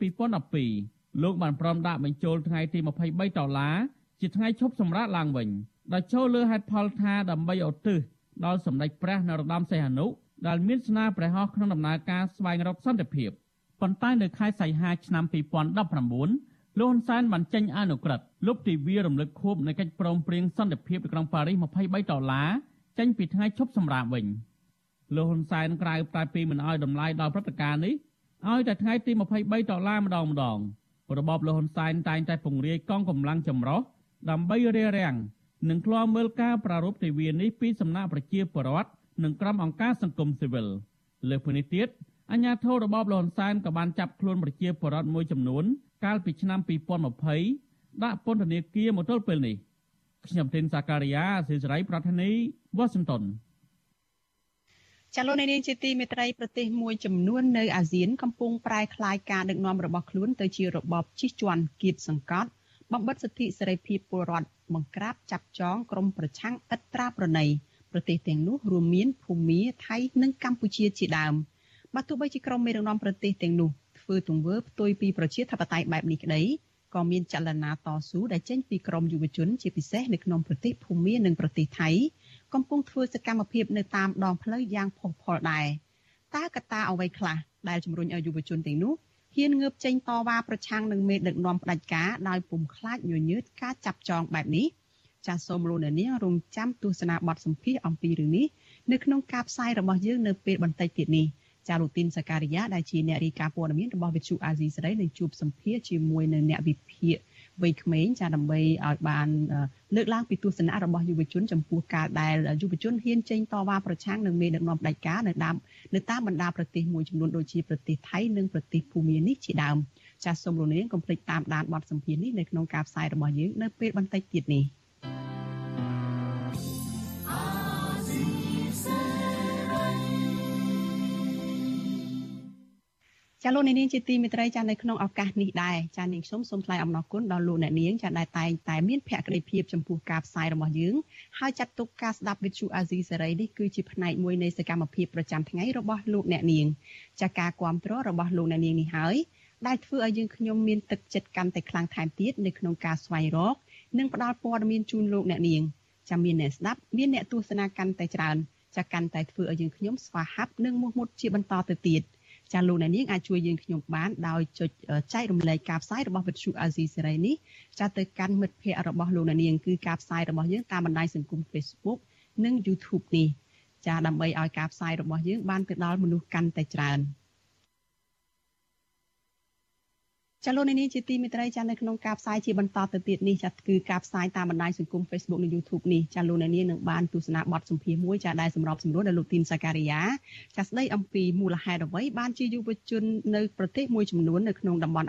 B: 2012លោកបានព្រមដាក់បញ្ចូលថ្ងៃទី23ដុល្លារ ជាថ្ងៃឈប់សម្រាកឡើងវិញដោយចូលលើហេតុផលថាដើម្បីឧទ្ទិសដល់សម្ដេចព្រះនរោត្តមសីហនុដែលមានស្នាព្រះហស្ថក្នុងដំណើរការស្វែងរកសន្តិភាពប៉ុន្តែនៅខែសីហាឆ្នាំ2019លោកហ៊ុនសែនបានចេញអនុក្រឹត្យលុបទិវារំលឹកខួបនៃកិច្ចព្រមព្រៀងសន្តិភាពនៅក្រុងប៉ារីស23ដុល្លារចេញពីថ្ងៃឈប់សម្រាកវិញលោកហ៊ុនសែនក្រៅតែពីមិនអោយតម្លៃដល់ព្រឹត្តិការណ៍នេះឲ្យតែថ្ងៃទី23ដុល្លារម្ដងម្ដងរបបលោកហ៊ុនសែនតែងតែពង្រាយកងកម្លាំងចម្រុះ ដើម្បីរារាំងនិងឃ្លាំមើលការប្រារព្ធទិវានេះពីសំណាក់ប្រជាពលរដ្ឋនិងក្រុមអង្គការសង្គមស៊ីវិលលើពីនេះទៀតអាជ្ញាធររបបលន់សែនក៏បានចាប់ខ្លួនប្រជាពលរដ្ឋមួយចំនួន កាលពីឆ្នាំ2020ដាក់ពន្ធនាគារមកទល់ពេលនេះខ្ញុំទីនសាការីយ៉ាស៊ីសេរីប្រធានីវ៉ាស៊ីនតោន
A: ចាលោកនាងជាទីមេត្រីប្រទេសមួយចំនួននៅអាស៊ានកំពុងប្រែក្លាយការដឹកនាំរបស់ខ្លួនទៅជារបបជិះជាន់គៀបសង្កត់ បំបិតសិទ្ធិសេរីភាពពលរដ្ឋបង្ក្រាបចាប់ចងក្រុមប្រឆាំងឥតត្រាប្រណីប្រទេសទាំងនោះរួមមានភូមាថៃនិងកម្ពុជាជាដើមបើទោះបីជាក្រុមមេដឹកនាំប្រទេសទាំងនោះធ្វើទង្វើផ្ទុយពីប្រជាធិបតេយ្យបែបនេះក្តីក៏មានចលនាតស៊ូដែលចេញពីក្រមយុវជនជាពិសេសនៅក្នុងប្រទេសភូមានិងប្រទេសថៃកំពុងធ្វើសកម្មភាពនៅតាមដងផ្លូវយ៉ាងផុសផុលដែរតើកត្តាអ្វីខ្លះដែលជំរុញឲ្យយុវជនទាំងនោះ ហ៊ានងើបចេញតវ៉ាប្រឆាំងនឹងមេដឹកនាំផ្ដាច់ការដោយពុំខ្លាចញញើតការចាប់ចងបែបនេះចាសសូមលោកអ្នកនាងរងចាំទស្សនាបទសម្ភាសអំពីរឿងនេះនៅក្នុងការផ្សាយរបស់យើងនៅពេលបន្តិចទៀតនេះចារូទីនសការីយ៉ាដែលជាអ្នករាយការណ៍ព័ត៌មានរបស់វិទ្យុអាស៊ីសេរីនឹងជួបសម្ភាសជាមួយនៅអ្នកវិភាគ វ័យក្មេងចាដើម្បីឲ្យបានលើកឡើងពីទស្សនៈរបស់យុវជនចំពោះការដែលយុវជនហ៊ានចេញតវ៉ាប្រឆាំងនឹងមេដឹកនាំផ្ដាច់ការនៅតាមនៅតាមបណ្ដាប្រទេសមួយចំនួនដូចជាប្រទេសថៃនិងប្រទេសភូមានេះជាដើមចាសសូមលោកនាងកុំភ្លេចតាមដានបទសម្ភាសន៍នេះនៅក្នុងការផ្សាយរបស់យើងនៅពេលបន្តិចទៀតនេះ។ ចាលោកអ្នកនាងជាទីមេត្រីចានៅក្នុងឱកាសនេះដែរចានាងខ្ញុំសូមថ្លែងអំណរគុណដល់លោកអ្នកនាងចាដែលតែងតែមានភក្ដីភាពចំពោះការផ្សាយរបស់យើងហើយចាត់ទុកការស្ដាប់វិទ្យុអាស៊ីសេរីនេះគឺជាផ្នែកមួយនៃសកម្មភាពប្រចាំថ្ងៃរបស់លោកអ្នកនាងចាការគ្រប់គ្រងរបស់លោកអ្នកនាងនេះហើយដែលធ្វើឲ្យយើងខ្ញុំមានទឹកចិត្តកាន់តែខ្លាំងថែមទៀតនៅក្នុងការស្វែងរក និងផ្តល់ព័ត៌មានជូនលោកអ្នកនាងចាំមានអ្នកស្ដាប់មានអ្នកទស្សនាកាន់តែច្រើនចាកាន់តែធ្វើឲ្យយើងខ្ញុំស្វាហាប់និងមោះមុតជាបន្តទៅទៀត ចាលោកអ្នកនាងអាចជួយយើងខ្ញុំបានដោយចុចចែករំលែកការផ្សាយរបស់វិទ្យុអាស៊ីសេរីនេះចាទៅកាន់មិត្តភ័ក្តិរបស់លោកអ្នកនាងគឺការផ្សាយរបស់យើងតាមបណ្ដាញសង្គម Facebook និង YouTube នេះចាដើម្បីឲ្យការផ្សាយរបស់យើងបានទៅដល់មនុស្សកាន់តែច្រើន ចាលោកនាងជាទីមេត្រីចានៅក្នុងការផ្សាយជាបន្តទៅទៀតនេះចាគឺការផ្សាយតាមបណ្ដាញសង្គម Facebook និង YouTube នេះចាលោកនាងនឹងបានទស្សនាបទសម្ភាសន៍មួយចាដែលសម្របសម្រួលដោយលោកទីនសាការីយ៉ាចាស្ដីអំពីមូលហេតុអ្វីបានជាយុវជននៅប្រទេសមួយចំនួននៅក្នុងតំបន់